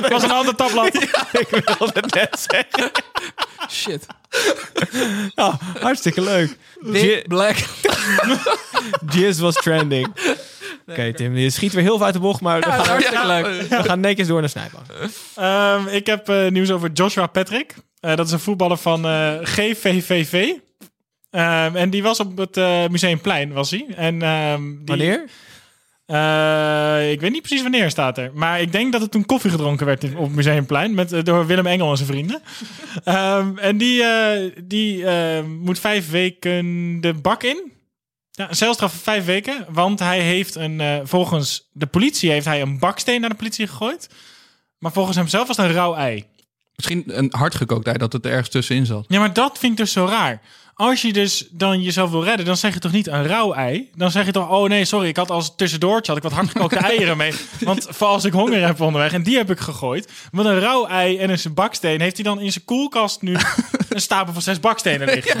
Het was een ander tabblad. ik wil het net zeggen. Shit. Ja, hartstikke leuk. Big Black. Jizz was trending. Oké, Tim, je schiet weer heel veel uit de bocht, maar we, gaan, Hartstikke leuk. we gaan netjes door naar Snijboon. Ehm, ik heb eh, nieuws over Joshua Patrick. Eh, dat is een voetballer van eh, GVVV. Ehm, en die was op het eh, Museumplein, was hij. En, ehm, die, Wanneer? Eh, ik weet niet precies wanneer staat er. Maar ik denk dat er toen koffie gedronken werd in- op het Museumplein. Met, eh, door Willem Engel en zijn vrienden. Ehm, en die, eh, die eh, moet vijf weken de bak in. Ja, een celstraf van vijf weken. Want hij heeft een, eh, volgens de politie heeft hij een baksteen naar de politie gegooid. Maar volgens hemzelf was het een rauw ei. Misschien een hardgekookt ei dat het er ergens tussenin zat. Ja, maar dat vind ik dus zo raar. Als je dus dan jezelf wil redden, dan zeg je toch niet een rauw ei? Dan zeg je toch, oh nee, sorry, ik had als tussendoortje had ik wat hardgekookte eieren mee. Want voor als ik honger heb onderweg, en die heb ik gegooid. Want een rauw ei en een baksteen heeft hij dan in zijn koelkast nu een stapel van zes bakstenen liggen.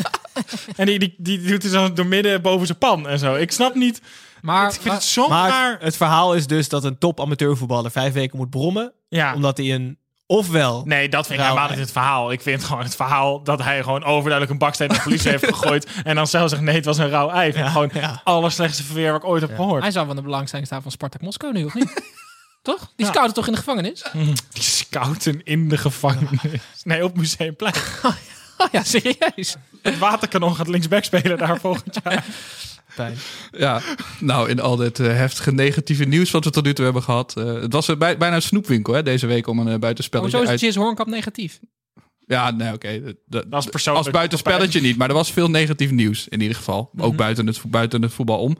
En die, die, die doet hij dan door midden boven zijn pan en zo. Ik snap niet, Maar, ik vind het zo Maar raar. het verhaal is dus dat een top amateurvoetballer vijf weken moet brommen. Ja. Omdat hij een ofwel Nee, dat vind ik helemaal niet het verhaal. Ik vind gewoon het verhaal dat hij gewoon overduidelijk een baksteen naar de politie heeft gegooid. En dan zelf zegt nee, het was een rauw ei. Ja, gewoon ja. allerslechtste verweer wat ik ooit heb gehoord. hij zou van de belangstelling staan van Spartak Moskou nu, of niet? toch? Die Ja. scouten toch in de gevangenis? Die scouten in de gevangenis. Nee, op Museumplein. Oh ja, serieus. Het waterkanon gaat linksback spelen daar volgend jaar. Pijn. Ja, nou in al dit eh, heftige negatieve nieuws wat we tot nu toe hebben gehad. eh, het was eh, bij, bijna een snoepwinkel hè, deze week om een uh, buitenspelletje Hoezo is uit... Jizz Hornkamp negatief? Ja, nee, oké. is persoonlijk. Als buitenspelletje niet, maar er was veel negatief nieuws in ieder geval. Mhm. Ook buiten het, buiten het voetbal om.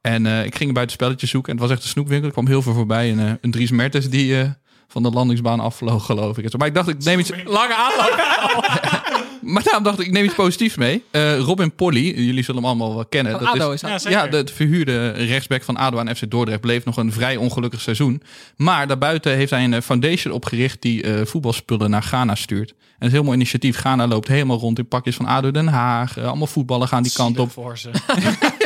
En eh, ik ging een buitenspelletje zoeken en het was echt een snoepwinkel. Er kwam heel veel voorbij. En, een Dries Mertens die eh, van de landingsbaan afvloog, geloof ik. En zo. Maar ik dacht, ik neem iets, Lange aanloop. maar daarom dacht ik, ik neem iets positiefs mee. Eh, Robin Polly, jullie zullen hem allemaal wel kennen. Van Dat ADO is, is dat. Ja, de, de verhuurde rechtsback van ADO aan FC Dordrecht bleef nog een vrij ongelukkig seizoen. Maar daarbuiten heeft hij een eh, foundation opgericht die eh, voetbalspullen naar Ghana stuurt. En het is een heel mooi initiatief. Ghana loopt helemaal rond in pakjes van ADO Den Haag. Allemaal voetballen gaan die kant op. voor ze.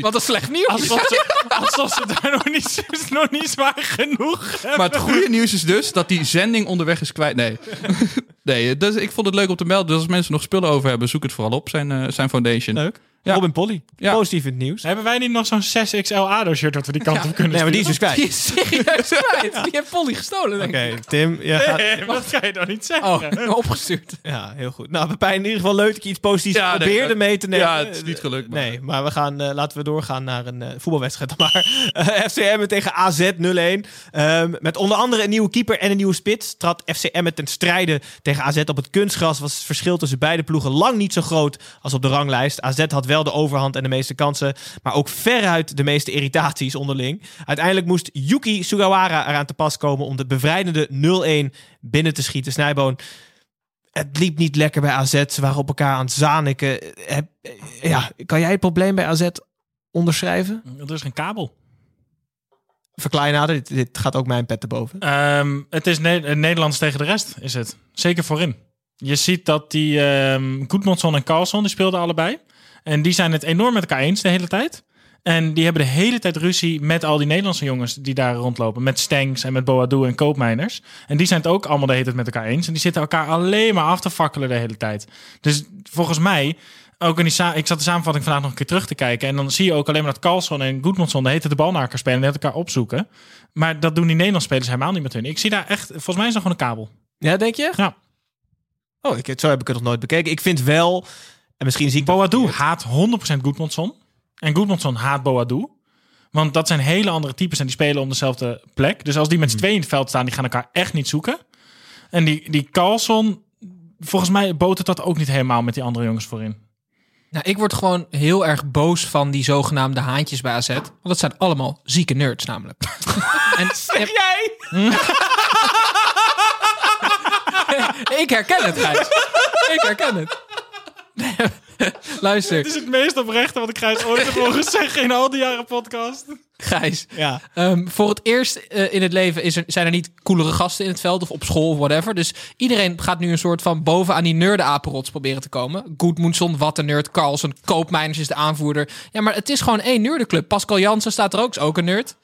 Wat een slecht nieuws. Alsof ze, alsof ze daar nog niet, nog niet zwaar genoeg hebben. Maar het goede nieuws is dus dat die zending onderweg is kwijt. Nee, nee dus ik vond het leuk om te melden. Dus als mensen nog spullen over hebben, zoek het vooral op, zijn, eh, zijn foundation. Leuk. Ja. Robin Polly. Ja. Positief in het nieuws. Hebben wij niet nog zo'n 6XL ADO-shirt dat we die kant op kunnen Nee, maar die is sturen? dus Die kwijt. is serieus kwijt. Die heeft Polly gestolen, denk Oké, ik. Tim. Ja, gaat- Nee, maar dat kan je dan niet zeggen. Oh, opgestuurd. ja, heel goed. Nou, Pepijn, in ieder geval leuk dat je iets positiefs nee, probeerde mee te nemen. ja, het is niet gelukt, maar- Nee, maar we gaan, eh, laten we doorgaan naar een eh, voetbalwedstrijd. dan Maar Eh, FCM tegen AZ 0-1. Ehm, met onder andere een nieuwe keeper en een nieuwe spits. Trad FCM ten strijde tegen AZ op het kunstgras. Was het verschil tussen beide ploegen lang niet zo groot als op de ranglijst. AZ had wel de overhand en de meeste kansen. Maar ook veruit de meeste irritaties onderling. Uiteindelijk moest Yuki Sugawara eraan te pas komen om de bevrijdende 0-1 binnen te schieten. Snijboon het liep niet lekker bij AZ. Ze waren op elkaar aan het zaniken. Heb- Ja, kan jij het probleem bij AZ onderschrijven? Er is geen kabel. Verklaar nader, dit, dit gaat ook mijn pet te boven. Ehm, het is ne eh, Nederlands tegen de rest, is het. Zeker voorin. Je ziet dat die Goedmondson en Carlson, die speelden allebei. En die zijn het enorm met elkaar eens de hele tijd. En die hebben de hele tijd ruzie met al die Nederlandse jongens die daar rondlopen. Met Stengs en met Boadu en Koopmeiners. En die zijn het ook allemaal de hele tijd met elkaar eens. En die zitten elkaar alleen maar af te fakkelen de hele tijd. Dus volgens mij, ook in die ik zat de samenvatting vandaag nog een keer terug te kijken. En dan zie je ook alleen maar dat Carlson en Goedmanson de hele tijd de bal naar elkaar spelen. En elkaar opzoeken. Maar dat doen die Nederlandse spelers helemaal niet met hun. Ik zie daar echt, volgens mij is dat gewoon een kabel. Ja, denk je? Ja. Oh, ik, zo heb ik het nog nooit bekeken. Ik vind wel, en misschien zie ik Boadu haat 100% Goedmanson. En Goedmanson haat Boadu. Want dat zijn hele andere types en die spelen om dezelfde plek. Dus als die met z'n tweeën in het veld staan, die gaan elkaar echt niet zoeken. En die, die Carlson, volgens mij botert dat ook niet helemaal met die andere jongens voorin. Nou, ik word gewoon heel erg boos van die zogenaamde haantjes bij AZ. Want dat zijn allemaal zieke nerds namelijk. en, Zeg jij? ik herken het, Gijs. ik herken het. Luister, Dit is het meest oprechte wat ik Gijs ooit heb mogen zeggen in al die jaren podcast. Gijs. Ja. Ehm, voor het eerst eh, in het leven is er, zijn er niet coolere gasten in het veld of op school of whatever. Dus iedereen gaat nu een soort van bovenaan die nerdenapenrots proberen te komen. Goedmoedson, wat een nerd. Carlsen, Koopmeiners is de aanvoerder. Ja, maar het is gewoon één nerdenclub. Pascal Jansen staat er ook, is ook een nerd.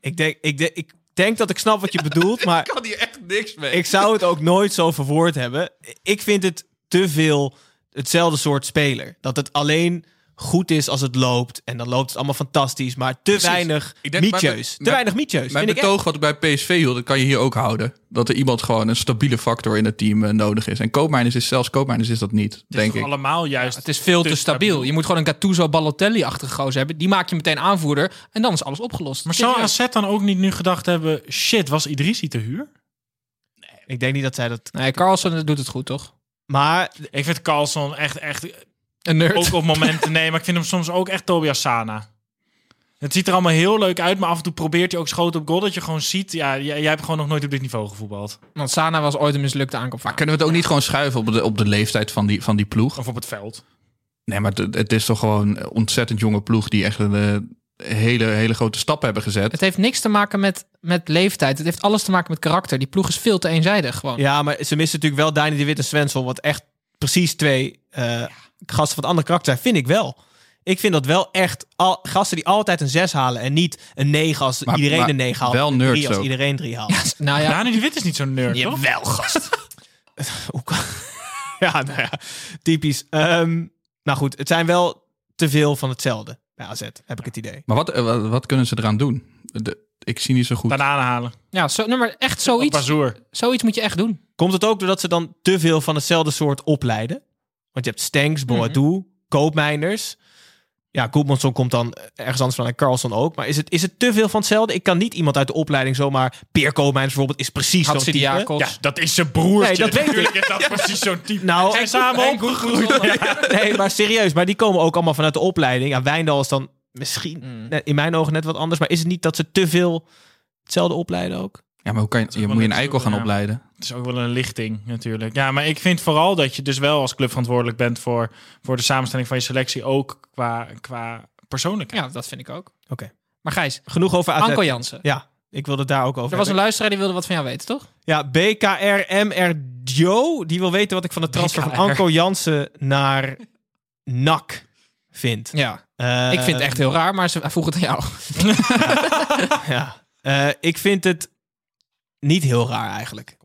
Ik denk, ik, denk, ik denk dat ik snap wat je bedoelt, maar kan hier echt niks mee. ik zou het ook nooit zo verwoord hebben. Ik vind het te veel hetzelfde soort speler. Dat het alleen goed is als het loopt. En dan loopt het allemaal fantastisch. Maar te weinig Ik denk- mietjeus. mijn- Te weinig mietjeus. Mijn vind ik echt. betoog wat ik bij PSV hield, dat kan je hier ook houden. Dat er iemand gewoon een stabiele factor in het team eh, nodig is. En Koopmeiners is zelfs Koopmeiners is dat niet, denk ik. Allemaal juist. Het is veel te stabiel. Je moet gewoon een Gattuso Balotelli-achtige gozer hebben. Die maak je meteen aanvoerder. En dan is alles opgelost. Maar zou. AZ dan ook niet nu gedacht hebben... shit, was Idrissi te huur? Ik denk niet dat zij dat... Nee, Carlsen doet het goed, toch? Maar Ik vind Carlson echt, echt Een nerd. ook op momenten... nee, maar ik vind hem soms ook echt Tobias Sana. Het ziet er allemaal heel leuk uit, maar af en toe probeert hij ook schoten op goal... dat je gewoon ziet, ja, jij, jij hebt gewoon nog nooit op dit niveau gevoetbald. Want Sana was ooit een mislukte aankoop. Maar kunnen we het ook niet gewoon schuiven op de, op de leeftijd van die, van die ploeg? Of op het veld. Nee, maar het, het is toch gewoon een ontzettend jonge ploeg die echt een eh, hele, hele grote stap hebben gezet. Het heeft niks te maken met, met leeftijd. Het heeft alles te maken met karakter. Die ploeg is veel te eenzijdig gewoon. Ja, maar ze missen natuurlijk wel Dani de Wit en Svensson. Wat echt precies twee eh, gasten van het andere karakter zijn. Vind ik wel. Ik vind dat wel echt al, gasten die altijd een 6 halen. En niet een 9 als Maar- iedereen maar een 9 haalt. wel nerds drie als ook. iedereen 3 haalt. Nou ja, Dani de Wit is niet zo'n nerd, toch? wel gast. Hoe kan- ja, nou ja, typisch. Ehm, nou goed, het zijn wel te veel van hetzelfde bij AZ, heb ik het idee. Maar wat, eh, wat, wat kunnen ze eraan doen? De, ik zie niet zo goed. Bananen halen. Ja, zo, maar echt zoiets, zoiets moet je echt doen. Komt het ook doordat ze dan te veel van hetzelfde soort opleiden? Want je hebt Stenks, Boadu, Koopmeiners. Ja, Goedmanson komt dan ergens anders van en Carlson ook. Maar is het, is het te veel van hetzelfde? Ik kan niet iemand uit de opleiding zomaar... Peer Koopmeiners bijvoorbeeld is precies zo'n type. Ja, dat is zijn broertje. Nee, dat weet ik. Natuurlijk is dat precies zo'n type. Nou, zijn samen opgegroeid. Ja. Nee, maar serieus. Maar die komen ook allemaal vanuit de opleiding. Ja, Wijndal is dan misschien Mm. in mijn ogen net wat anders. Maar is het niet dat ze te veel hetzelfde opleiden ook? Ja, maar hoe kan je, je moet je een eikel gaan ja. opleiden? Het is ook wel een lichting natuurlijk. Ja, maar ik vind vooral dat je dus wel als club verantwoordelijk bent voor, voor de samenstelling van je selectie. Ook qua, qua persoonlijkheid. Ja, dat vind ik ook. Oké. Maar Gijs, Genoeg over. Anko Jansen. Ja, ik wilde het daar ook over Er was een luisteraar die wilde wat van jou weten, toch? Ja, BKRMR Joe. Die wil weten wat ik van de transfer van. Anko Jansen naar NAC vind. Ja. Eh, ik vind het echt heel raar, maar ze vroeg het aan jou. Ja. Eh, ik vind het niet heel raar eigenlijk.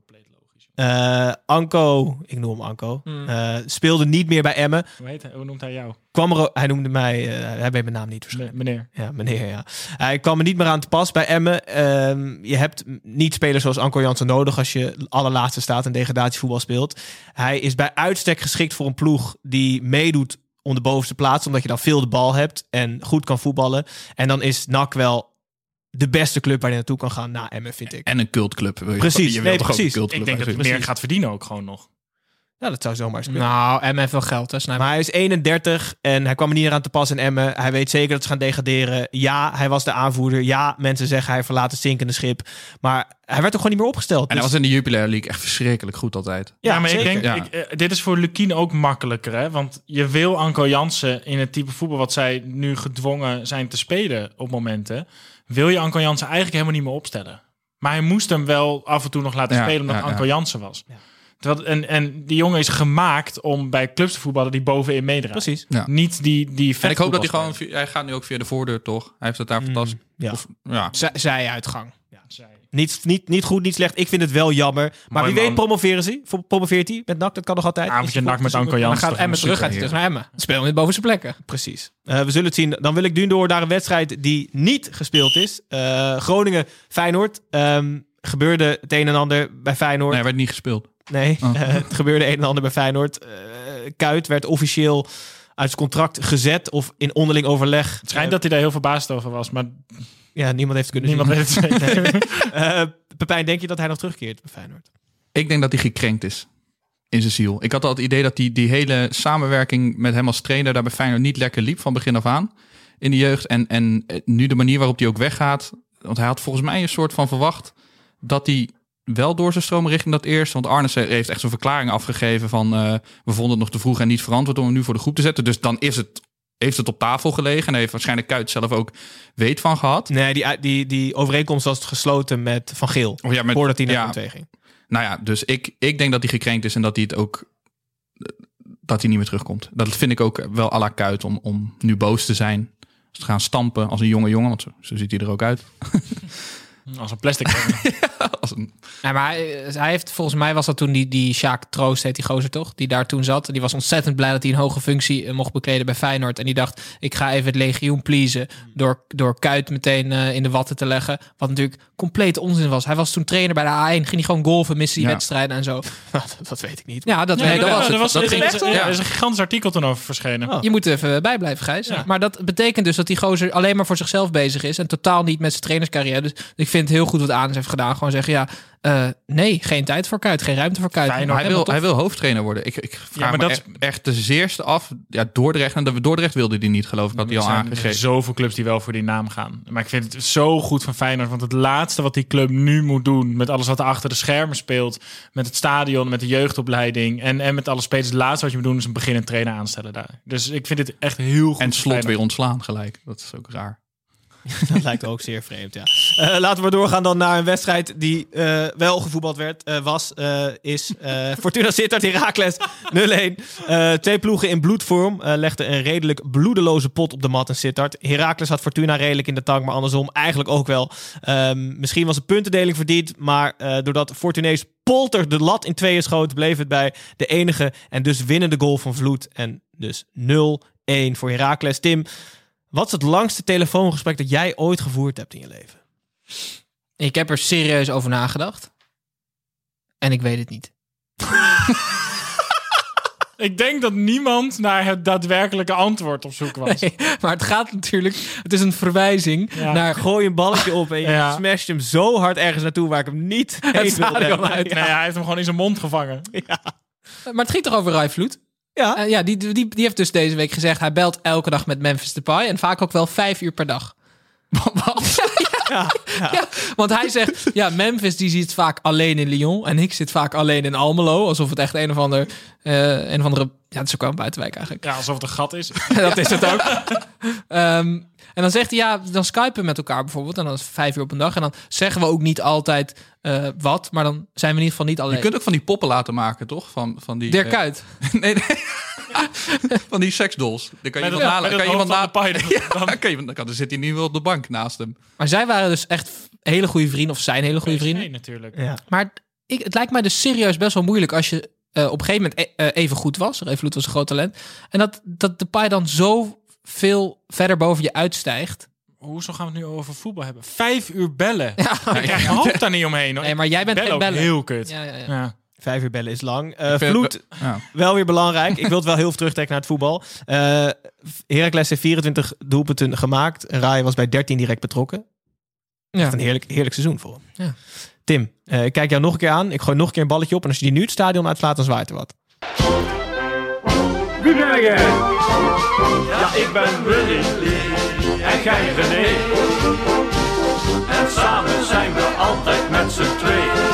Eh, Anko, ik noem hem Anko, Hmm. eh, speelde niet meer bij Emmen. Hoe, heet hij? Hoe noemt hij jou? Kwam er, hij noemde mij, eh, hij weet mijn naam niet waarschijnlijk. Meneer. Ja, meneer, ja. Hij kwam er niet meer aan te pas bij Emmen. Ehm, je hebt niet spelers zoals Anko Jansen nodig als je allerlaatste staat en degradatievoetbal speelt. Hij is bij uitstek geschikt voor een ploeg die meedoet om de bovenste plaats, omdat je dan veel de bal hebt en goed kan voetballen. En dan is NAC wel de beste club waar je naartoe kan gaan na Emmen, vind ik. En een cultclub. Wil je- Precies, je wilt nee, toch ook een precies. cultclub Ik denk dat hij hebben? meer gaat verdienen ook gewoon nog. Ja, dat zou zomaar eens kunnen. Nou, M heeft wel geld, hè. Maar hij is 31 en hij kwam er niet meer aan te pas in Emmen. Hij weet zeker dat ze gaan degraderen. Ja, hij was de aanvoerder. Ja, mensen zeggen hij verlaat het zinkende schip. Maar hij werd ook gewoon niet meer opgesteld. En hij Dus- was in de Jupiler League echt verschrikkelijk goed altijd. Ja, maar zeker. ik denk, Ja. ik, eh, dit is voor Lukien ook makkelijker. Hè? Want je wil Anko Jansen in het type voetbal wat zij nu gedwongen zijn te spelen op momenten. Wil je Anko Jansen eigenlijk helemaal niet meer opstellen. Maar hij moest hem wel af en toe nog laten Ja, spelen omdat ja, ja. Anko Jansen was. Ja. Terwijl, en, en die jongen is gemaakt om bij clubs te voetballen die bovenin meedraaien. Precies. Ja. Niet die, die En ik hoop dat hij gewoon... Hij gaat nu ook via de voordeur, toch? Hij heeft het daar fantastisch... ja. Of- ja. Z- Zijuitgang. spelen. Niet, niet, niet goed, niet slecht. Ik vind het wel jammer. Maar Mooi wie weet promoveren ze. Promoveert hij met NAC, dat kan nog altijd. Avondje NAC met Anko Dan Jans. gaat Emmen terug, gaat hij terug naar Emmen. Dan spelen we met bovenste plekken. Precies. Eh, we zullen het zien. Dan wil ik nu door naar een wedstrijd die niet gespeeld is. Eh, Groningen-Feyenoord. Ehm, gebeurde het een en ander bij Feyenoord. Nee, hij werd niet gespeeld. Nee, Oh. eh, het gebeurde een en ander bij Feyenoord. Eh Kuit werd officieel uit zijn contract gezet of in onderling overleg. Het schijnt dat hij daar heel verbaasd over was, maar Ja, niemand heeft het kunnen niemand zien. weet het zeker. Eh, Pepijn, denk je dat hij nog terugkeert bij Feyenoord? Ik denk dat hij gekrenkt is in zijn ziel. Ik had al het idee dat die, die hele samenwerking met hem als trainer daar bij Feyenoord niet lekker liep van begin af aan in de jeugd. En, en eh, nu de manier waarop hij ook weggaat. Want hij had volgens mij een soort van verwacht dat hij wel door zijn stromen richting dat eerst. Want Arnes heeft echt zo'n verklaring afgegeven van eh, we vonden het nog te vroeg en niet verantwoord om hem nu voor de groep te zetten. Dus dan is het, heeft het op tafel gelegen. En heeft waarschijnlijk Kuit zelf ook weet van gehad. Nee, die, die, die overeenkomst was gesloten met Van Geel. Ja, met, voordat hij naar ja, twee ging. Nou ja, dus ik, ik denk dat hij gekrenkt is en dat hij het ook dat hij niet meer terugkomt. Dat vind ik ook wel à la kuit om, om nu boos te zijn. Te gaan stampen als een jonge jongen, want zo, zo ziet hij er ook uit. Als een plastic. Als een, Nee, maar hij, hij heeft, volgens mij was dat toen die, die Sjaak Troost, heet die gozer toch? Die daar toen zat. Die was ontzettend blij dat hij een hoge functie eh, mocht bekleden bij Feyenoord. En die dacht, ik ga even het legioen pleasen door, door Kuit meteen eh, in de watten te leggen. Wat natuurlijk compleet onzin was. Hij was toen trainer bij de A1. Ging hij gewoon golfen, miste die Ja. wedstrijden en zo. dat, dat weet ik niet. Ja, dat, nee, dat was het. Er was, dat er ging echt ja, er is een gigantisch artikel toen over verschenen. Oh. Je moet er even bij blijven, Gijs. Ja. Maar dat betekent dus dat die gozer alleen maar voor zichzelf bezig is. En totaal niet met zijn trainerscarrière. Dus ik vind het heel goed wat Anis heeft gedaan. Gewoon zeggen, ja, eh, nee, geen tijd voor Kuit. Geen ruimte voor Kuit. Hij, wil, hij wil hoofdtrainer worden. Ik, ik vraag maar me dat- echt, echt de zeerste af. Ja, Dordrecht. En de Dordrecht wilde hij niet, geloof ik. Had hij Er al zijn aangegeven. zoveel clubs die wel voor die naam gaan. Maar ik vind het zo goed van Feyenoord. Want het laatste wat die club nu moet doen... met alles wat er achter de schermen speelt... met het stadion, met de jeugdopleiding... en, en met alle spelers... het laatste wat je moet doen is een beginnend trainer aanstellen daar. Dus ik vind het echt heel goed En slot weer ontslaan gelijk. Dat is ook raar. Dat lijkt ook zeer vreemd, ja. Eh, laten we doorgaan dan naar een wedstrijd die eh, wel gevoetbald werd, eh, was, is Fortuna Sittard Heracles 0-1. Eh, twee ploegen in bloedvorm legden een redelijk bloedeloze pot op de mat in Sittard. Heracles had Fortuna redelijk in de tank, maar andersom eigenlijk ook wel. Ehm, misschien was een puntendeling verdiend, maar doordat Fortunees Polter de lat in tweeën schoot, bleef het bij de enige en dus winnende goal van Vloed. En dus 0-1 voor Heracles. Tim, wat is het langste telefoongesprek dat jij ooit gevoerd hebt in je leven? Ik heb er serieus over nagedacht. En ik weet het niet. Ik denk dat niemand naar het daadwerkelijke antwoord op zoek was. Nee, maar het gaat natuurlijk... Het is een verwijzing Ja. naar... Gooi een balletje op en je Ja. smasht hem zo hard ergens naartoe waar ik hem niet heen wilde uit. Nee, hij heeft hem gewoon in zijn mond gevangen. Maar het ging toch over Rijvloed? Ja. Eh, ja, die, die, die heeft dus deze week gezegd... hij belt elke dag met Memphis Depay... en vaak ook wel vijf uur per dag. Wat? ja, ja. want hij zegt... ja, Memphis die zit vaak alleen in Lyon... en ik zit vaak alleen in Almelo... alsof het echt een of, ander, eh, een of andere... ja, het is ook wel een buitenwijk eigenlijk. Ja, alsof het een gat is. dat is het ook. Ehm, en dan zegt hij, ja, dan skypen we met elkaar bijvoorbeeld. En dan is het vijf uur op een dag. En dan zeggen we ook niet altijd eh, wat. Maar dan zijn we in ieder geval niet alleen. Je kunt ook van die poppen laten maken, toch? Van, van die, Dirk eh, nee, nee. van die seksdolls. Dan kan je iemand met Kan je iemand hoofd van na... de paai dan- Ja, kan je, dan, kan, dan zit hij nu wel op de bank naast hem. Maar zij waren dus echt hele goede vrienden. Of zijn hele goede vrienden. Nee, natuurlijk. Ja. Maar ik, het lijkt mij dus serieus best wel moeilijk als je eh, op een gegeven moment e- even goed was. Revolut was een groot talent. En dat, dat de paai dan zo veel verder boven je uitstijgt. Hoezo gaan we het nu over voetbal hebben? Vijf uur bellen. Ja, ik krijg mijn hoofd daar niet omheen. Hoor. Nee, maar jij bent Bellen geen bellen. heel kut. Ja, ja, ja. Ja. Vijf uur bellen is lang. Eh Vloed, Ja. wel weer belangrijk. Ik wil het wel heel veel terugtrekken naar het voetbal. Eh Heracles heeft 24 doelpunten gemaakt. Rai was bij 13 direct betrokken. Ja. Echt een heerlijk, heerlijk seizoen voor hem. Ja. Tim, eh, ik kijk jou nog een keer aan. Ik gooi nog een keer een balletje op. En als je die nu het stadion uitslaat, dan zwaait er wat. Ja, ik ben Willy en jij René. En samen zijn we altijd met z'n twee.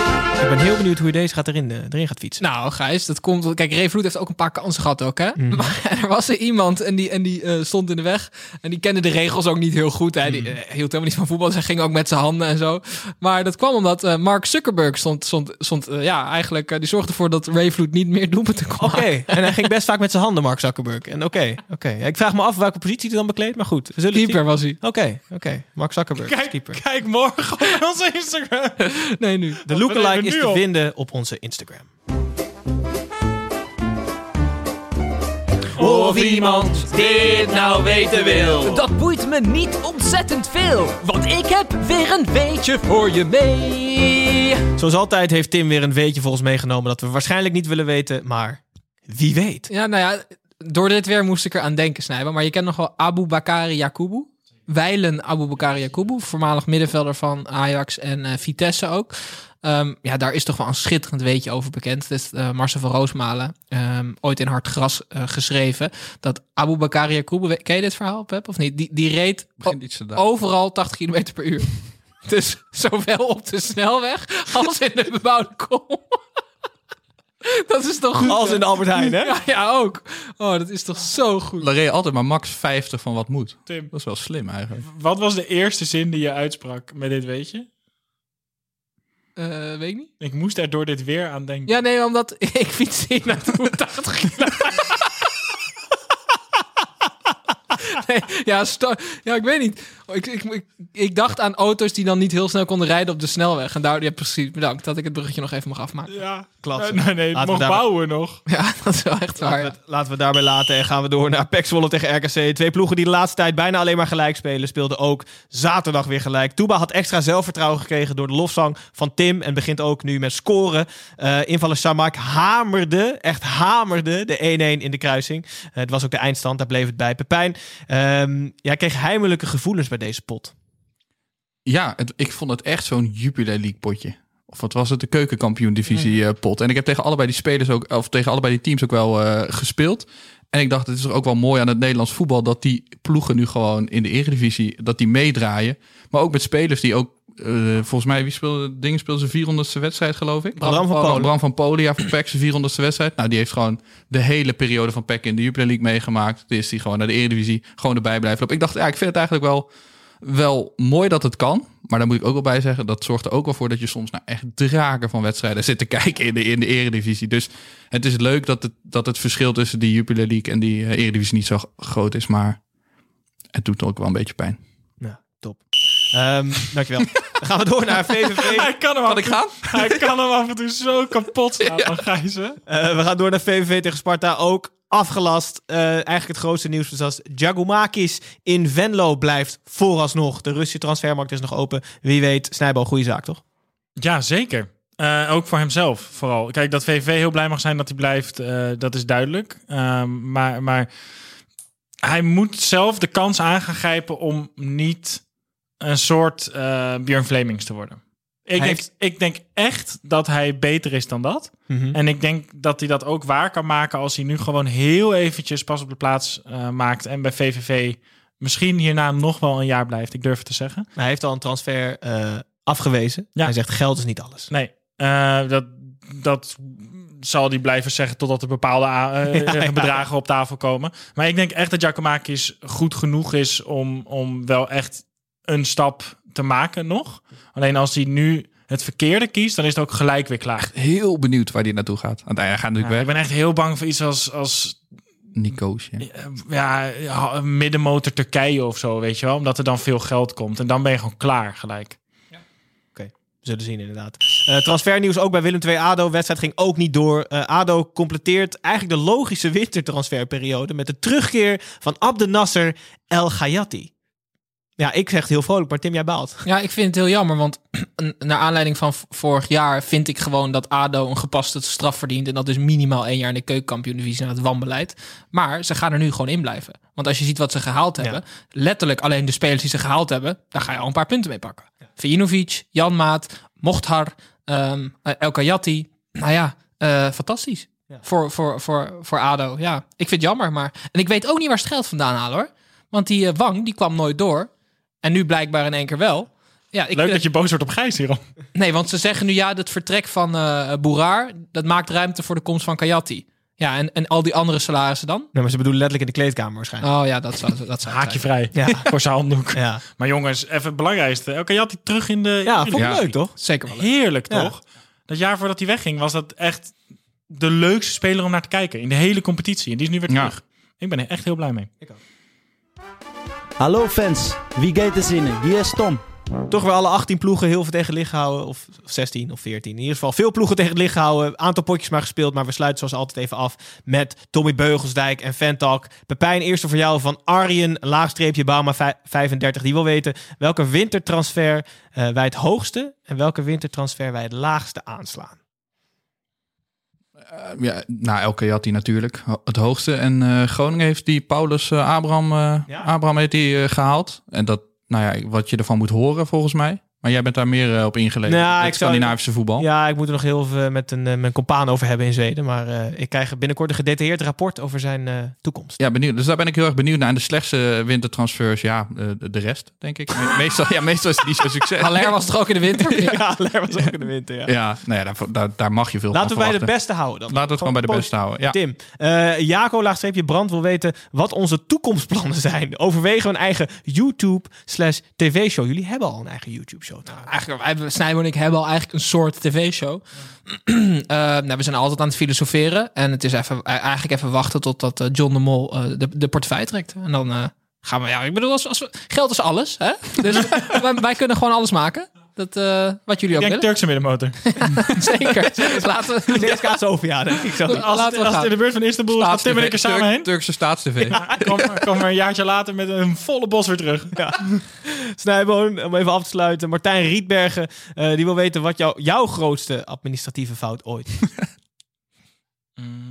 Ik ben heel benieuwd hoe je deze gaat erin, eh, erin gaat fietsen. Nou, Gijs, dat komt. Kijk, Revolut heeft ook een paar kansen gehad, ook, hè? Mhm. Maar er was er iemand en die, en die eh, stond in de weg. En die kende de regels ook niet heel goed. Hè? Die Mhm. eh, hield helemaal niet van voetbal. Dus hij ging ook met zijn handen en zo. Maar dat kwam omdat eh, Mark Zuckerberg stond. stond, stond ja, eigenlijk. eh, die zorgde ervoor dat Revolut niet meer doelpunten kon Oké, en hij ging best vaak met zijn handen, Mark Zuckerberg. En oké, oké. Ja, Ik vraag me af welke positie hij dan bekleedt, maar goed. We zullen Keeper was hij. Oké, oké. Mark Zuckerberg, is Kijk, keeper. kijk morgen op onze Instagram. Nee, nu. De lookalike nemen is nu te op. vinden op onze Instagram. Of iemand dit nou weten wil. Dat boeit me niet ontzettend veel, want ik heb weer een weetje voor je mee. Zoals altijd heeft Tim weer een weetje volgens meegenomen dat we waarschijnlijk niet willen weten, maar wie weet. Ja, nou ja, door dit weer moest ik er aan denken, Snijben. Maar je kent nog wel Abu Bakari Yakubu. Wijlen Abu Bakari Yakubu, voormalig middenvelder van Ajax en eh, Vitesse ook. Ehm, ja, daar is toch wel een schitterend weetje over bekend. Het is eh, Marcel van Roosmalen, ehm, ooit in Hard Gras eh, geschreven. Dat Abu Bakari Yakubu, we- ken je dit verhaal, Pep, of niet? Die, die reed Begint iets te overal 80 km per uur. Dus zowel op de snelweg als in de bebouwde kom. Dat is toch goed? Als in de Albert Heijn, hè? Ja, ja, ook. Oh, dat is toch zo goed. Dan reed je altijd maar max 50 van wat moet. Tim, Dat is wel slim eigenlijk. wat was de eerste zin die je uitsprak met dit weetje? Eh, weet ik niet. Ik moest er door dit weer aan denken. Ja, nee, omdat ik fiets hier naartoe 80 kilometer. Nee, ja, ja, ik weet niet. Ik, ik, ik, ik dacht aan auto's die dan niet heel snel konden rijden op de snelweg. En daar, ja, precies, bedankt dat ik het bruggetje nog even mag afmaken. Ja, Klatsen. nee, nee, Laten we mocht daar- bouwen nog. Ja, dat is wel echt waar. Laten we, het, laten we daarbij laten en gaan we door naar PEC Zwolle tegen RKC. Twee ploegen die de laatste tijd bijna alleen maar gelijk spelen, speelden ook zaterdag weer gelijk. Touba had extra zelfvertrouwen gekregen door de lofzang van Tim en begint ook nu met scoren. Eh invaller Samak hamerde, echt hamerde de 1-1 in de kruising. Eh, het was ook de eindstand, daar bleef het bij. Pepijn, ehm jij kreeg heimelijke gevoelens bij deze pot. Ja, het, ik vond het echt zo'n Jupiler League potje. Of wat was het? De keukenkampioen divisie eh, pot. En ik heb tegen allebei die spelers ook, of tegen allebei die teams ook wel eh, gespeeld. En ik dacht, het is toch ook wel mooi aan het Nederlands voetbal dat die ploegen nu gewoon in de eredivisie, dat die meedraaien. Maar ook met spelers die ook, eh, volgens mij, wie speelde, dingen speelde zijn 400ste wedstrijd geloof ik? Bram van Polen. Bram van Polen, ja, voor PEC zijn 400ste wedstrijd. Nou, die heeft gewoon de hele periode van PEC in de Jupiler League meegemaakt. Dus die gewoon naar de eredivisie gewoon erbij blijven lopen. Ik dacht, ja, ik vind het eigenlijk wel wel mooi dat het kan. Maar daar moet ik ook wel bij zeggen, dat zorgt er ook wel voor dat je soms naar echt draken van wedstrijden zit te kijken in de, in de eredivisie. Dus het is leuk dat het, dat het verschil tussen die Jupiler League en die eh, eredivisie niet zo groot is. Maar het doet ook wel een beetje pijn. Ehm, dankjewel. Dan gaan we door naar VVV. Hij kan hem Kan ik gaan? Hij kan hem af en toe zo kapot van Gijzen. Eh, we gaan door naar VVV tegen Sparta. Ook afgelast. Eh, eigenlijk het grootste nieuws was dat Jagumakis in Venlo blijft vooralsnog. De Russische transfermarkt is nog open. Wie weet, Snijbal, goede zaak, toch? Ja, zeker. Eh, ook voor hemzelf vooral. Kijk, dat VVV heel blij mag zijn dat hij blijft, eh, dat is duidelijk. Ehm, maar, maar hij moet zelf de kans aan gaan grijpen om niet een soort eh Björn Flemings te worden. Ik denk, heeft- ik denk echt dat hij beter is dan dat. En ik denk dat hij dat ook waar kan maken als hij nu gewoon heel eventjes pas op de plaats eh, maakt. En bij VVV misschien hierna nog wel een jaar blijft. Ik durf het te zeggen. Hij heeft al een transfer eh, afgewezen. Ja. Hij zegt geld is niet alles. Nee, dat, dat zal hij blijven zeggen totdat er bepaalde ja. bedragen op tafel komen. Maar ik denk echt dat Giacomakis goed genoeg is om, om wel echt een stap te maken nog. Alleen als hij nu het verkeerde kiest, dan is het ook gelijk weer klaar. Heel benieuwd waar die naartoe gaat. Want hij gaat natuurlijk Ja, ik weg. ben echt heel bang voor iets als, als Nicoosje. eh, ja, ja, middenmotor Turkije of zo, weet je wel. Omdat er dan veel geld komt. En dan ben je gewoon klaar gelijk. We zullen zien inderdaad. Eh, transfernieuws ook bij Willem II ADO. Wedstrijd ging ook niet door. Eh, ADO completeert eigenlijk de logische wintertransferperiode met de terugkeer van Abde Nasser El Gayati. Ja, ik zeg het heel vrolijk, maar Tim, jij baalt. Ja, ik vind het heel jammer, want naar aanleiding van vorig jaar vind ik gewoon dat ADO een gepaste straf verdient. En dat is minimaal één jaar in de keukenkampioen-divisie aan het wanbeleid. Maar ze gaan er nu gewoon in blijven. Want als je ziet wat ze gehaald hebben, letterlijk alleen de spelers die ze gehaald hebben, daar ga je al een paar punten mee pakken. Vijinovic, Jan Maat, Mochtar, ehm El Kayati. Nou ja, eh, fantastisch. Voor, voor, voor, voor ADO. Ja, ik vind het jammer, maar... En ik weet ook niet waar ze het geld vandaan halen, hoor. Want die eh, Wang, die kwam nooit door. En nu blijkbaar in één keer wel. Ja, ik, Leuk dat je boos wordt op Gijs hierom. Nee, want ze zeggen nu ja, het vertrek van eh Boeraar, dat maakt ruimte voor de komst van Kayati. Ja, en, en al die andere salarissen dan? Nee, maar ze bedoelen letterlijk in de kleedkamer waarschijnlijk. Oh ja, dat zou, dat zou Haakje vrij Ja. voor zijn handdoek. Ja, Maar jongens, even het belangrijkste. Oké, je had hij terug in de... ja vond ik Ja. leuk toch? Zeker wel. leuk. Heerlijk, Ja. toch? Dat jaar voordat hij wegging was dat echt de leukste speler om naar te kijken. In de hele competitie. En die is nu weer Ja. terug. Ik ben er echt heel blij mee. Hallo fans, wie gaat er zinnen? Hier is Tom. Toch weer alle 18 ploegen heel veel tegen het licht gehouden. Of, of 16 of 14. In ieder geval veel ploegen tegen het licht gehouden. Aantal potjes maar gespeeld. Maar we sluiten zoals altijd even af met Tommy Beugelsdijk en Ventalk. Pepijn, eerste voor jou van Arjen, laagstreepje Bauma vij- 35. Die wil weten welke wintertransfer eh, wij het hoogste en welke wintertransfer wij het laagste aanslaan. Eh, ja, nou, elke had hij natuurlijk het hoogste. En eh, Groningen heeft die Paulus eh, Abraham, eh, Ja. Abraham heeft die, eh, gehaald. En dat, nou ja, wat je ervan moet horen volgens mij. Maar jij bent daar meer eh, op ingelezen. Nou, het ik zou- Scandinavische voetbal. Ja, ik moet er nog heel even met een, eh, mijn compaan over hebben in Zweden. Maar eh, ik krijg binnenkort een gedetailleerd rapport over zijn eh, toekomst. Ja, benieuwd. Dus daar ben ik heel erg benieuwd naar. En de slechtste wintertransfers, ja, eh, de, rest, denk ik. Me- Meestal, ja, meestal is het niet zo succes. Haller was toch ook in de winter? Ja. Ja, Ler was ook in de winter. Ja. Ja, nou ja, daar, daar, daar mag je veel Laten we van bij de beste houden dan. Laten we het gewoon bij de beste houden. Ja. Tim, eh Jaco laagstreepje Brand wil weten wat onze toekomstplannen zijn. Overwegen we een eigen YouTube slash tv-show. Jullie hebben al een eigen YouTube-show trouwens. Eigenlijk, wij- Snijbo en ik hebben al eigenlijk een soort tv-show. Eh, nou, we zijn altijd aan het filosoferen. En het is even, eh, eigenlijk even wachten totdat eh, John de Mol de, de portefeuille trekt. En dan gaan we, ja, ik bedoel, als, als geld is alles. Hè? Dus wij kunnen gewoon alles maken. Dat, eh, wat jullie ook Ik denk willen. Turkse middenmotor. Zeker. Dus laten we... CSKA Sofia, denk ik zo. Als, Laten we als het gaan. in de buurt van Istanbul is, Tim en ik er samen Turk- heen. Turkse staatstv. Kom, kom er een jaartje later met een volle bos weer terug. Snijboon, om even af te sluiten. Martijn Rietbergen, eh, die wil weten wat jou, jouw grootste administratieve fout ooit is. Mm,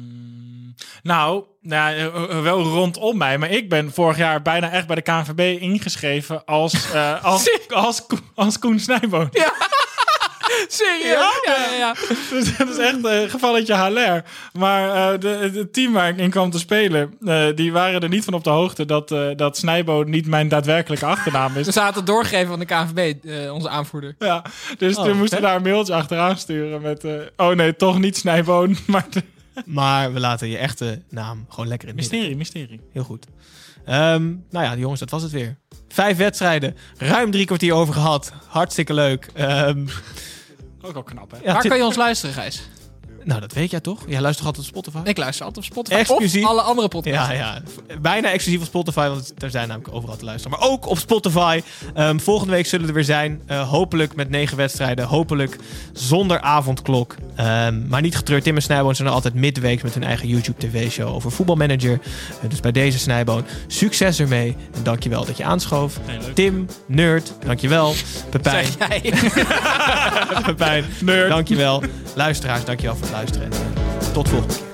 Nou, nou, wel rondom mij. Maar ik ben vorig jaar bijna echt bij de KNVB ingeschreven als, eh, als, als, Ko- als Koen Snijboon. Serieus? Ja, ja, ja. Dus dat is echt een gevalletje Haller. Maar de, het team waar ik in kwam te spelen, die waren er niet van op de hoogte dat, eh dat Snijboon niet mijn daadwerkelijke achternaam is. We zaten doorgeven van de KNVB, onze aanvoerder. Ja, dus Oh, toen moesten we daar een mailtje achteraan sturen met... oh nee, toch niet Snijboon, maar... de- Maar we laten je echte naam gewoon lekker in het midden. mysterie, mysterie. Heel goed. Ehm, nou ja, jongens, dat was het weer. Vijf wedstrijden, ruim drie kwartier over gehad. Hartstikke leuk. Ehm, Ook wel knap, hè? ja, Waar kan je ons luisteren, Gijs? Nou, dat weet jij toch? Jij luistert altijd op Spotify? Ik luister altijd op Spotify. Exclusief. Of alle andere podcasts. Ja, ja. Bijna exclusief op Spotify, want er zijn namelijk overal te luisteren. Maar ook op Spotify. Ehm, volgende week zullen we er weer zijn. Eh, hopelijk met negen wedstrijden. Hopelijk zonder avondklok. Ehm, maar niet getreurd. Tim en Snijboon zijn er altijd midweeks met hun eigen YouTube TV-show over voetbalmanager. Eh, dus bij deze Snijboon, succes ermee. En dankjewel dat je aanschoof. Tim, nerd, dankjewel. Pepijn, Zeg jij. Pepijn, Nerd. dankjewel. Luisteraars, dankjewel voor het luisteren. En, tot volgende keer.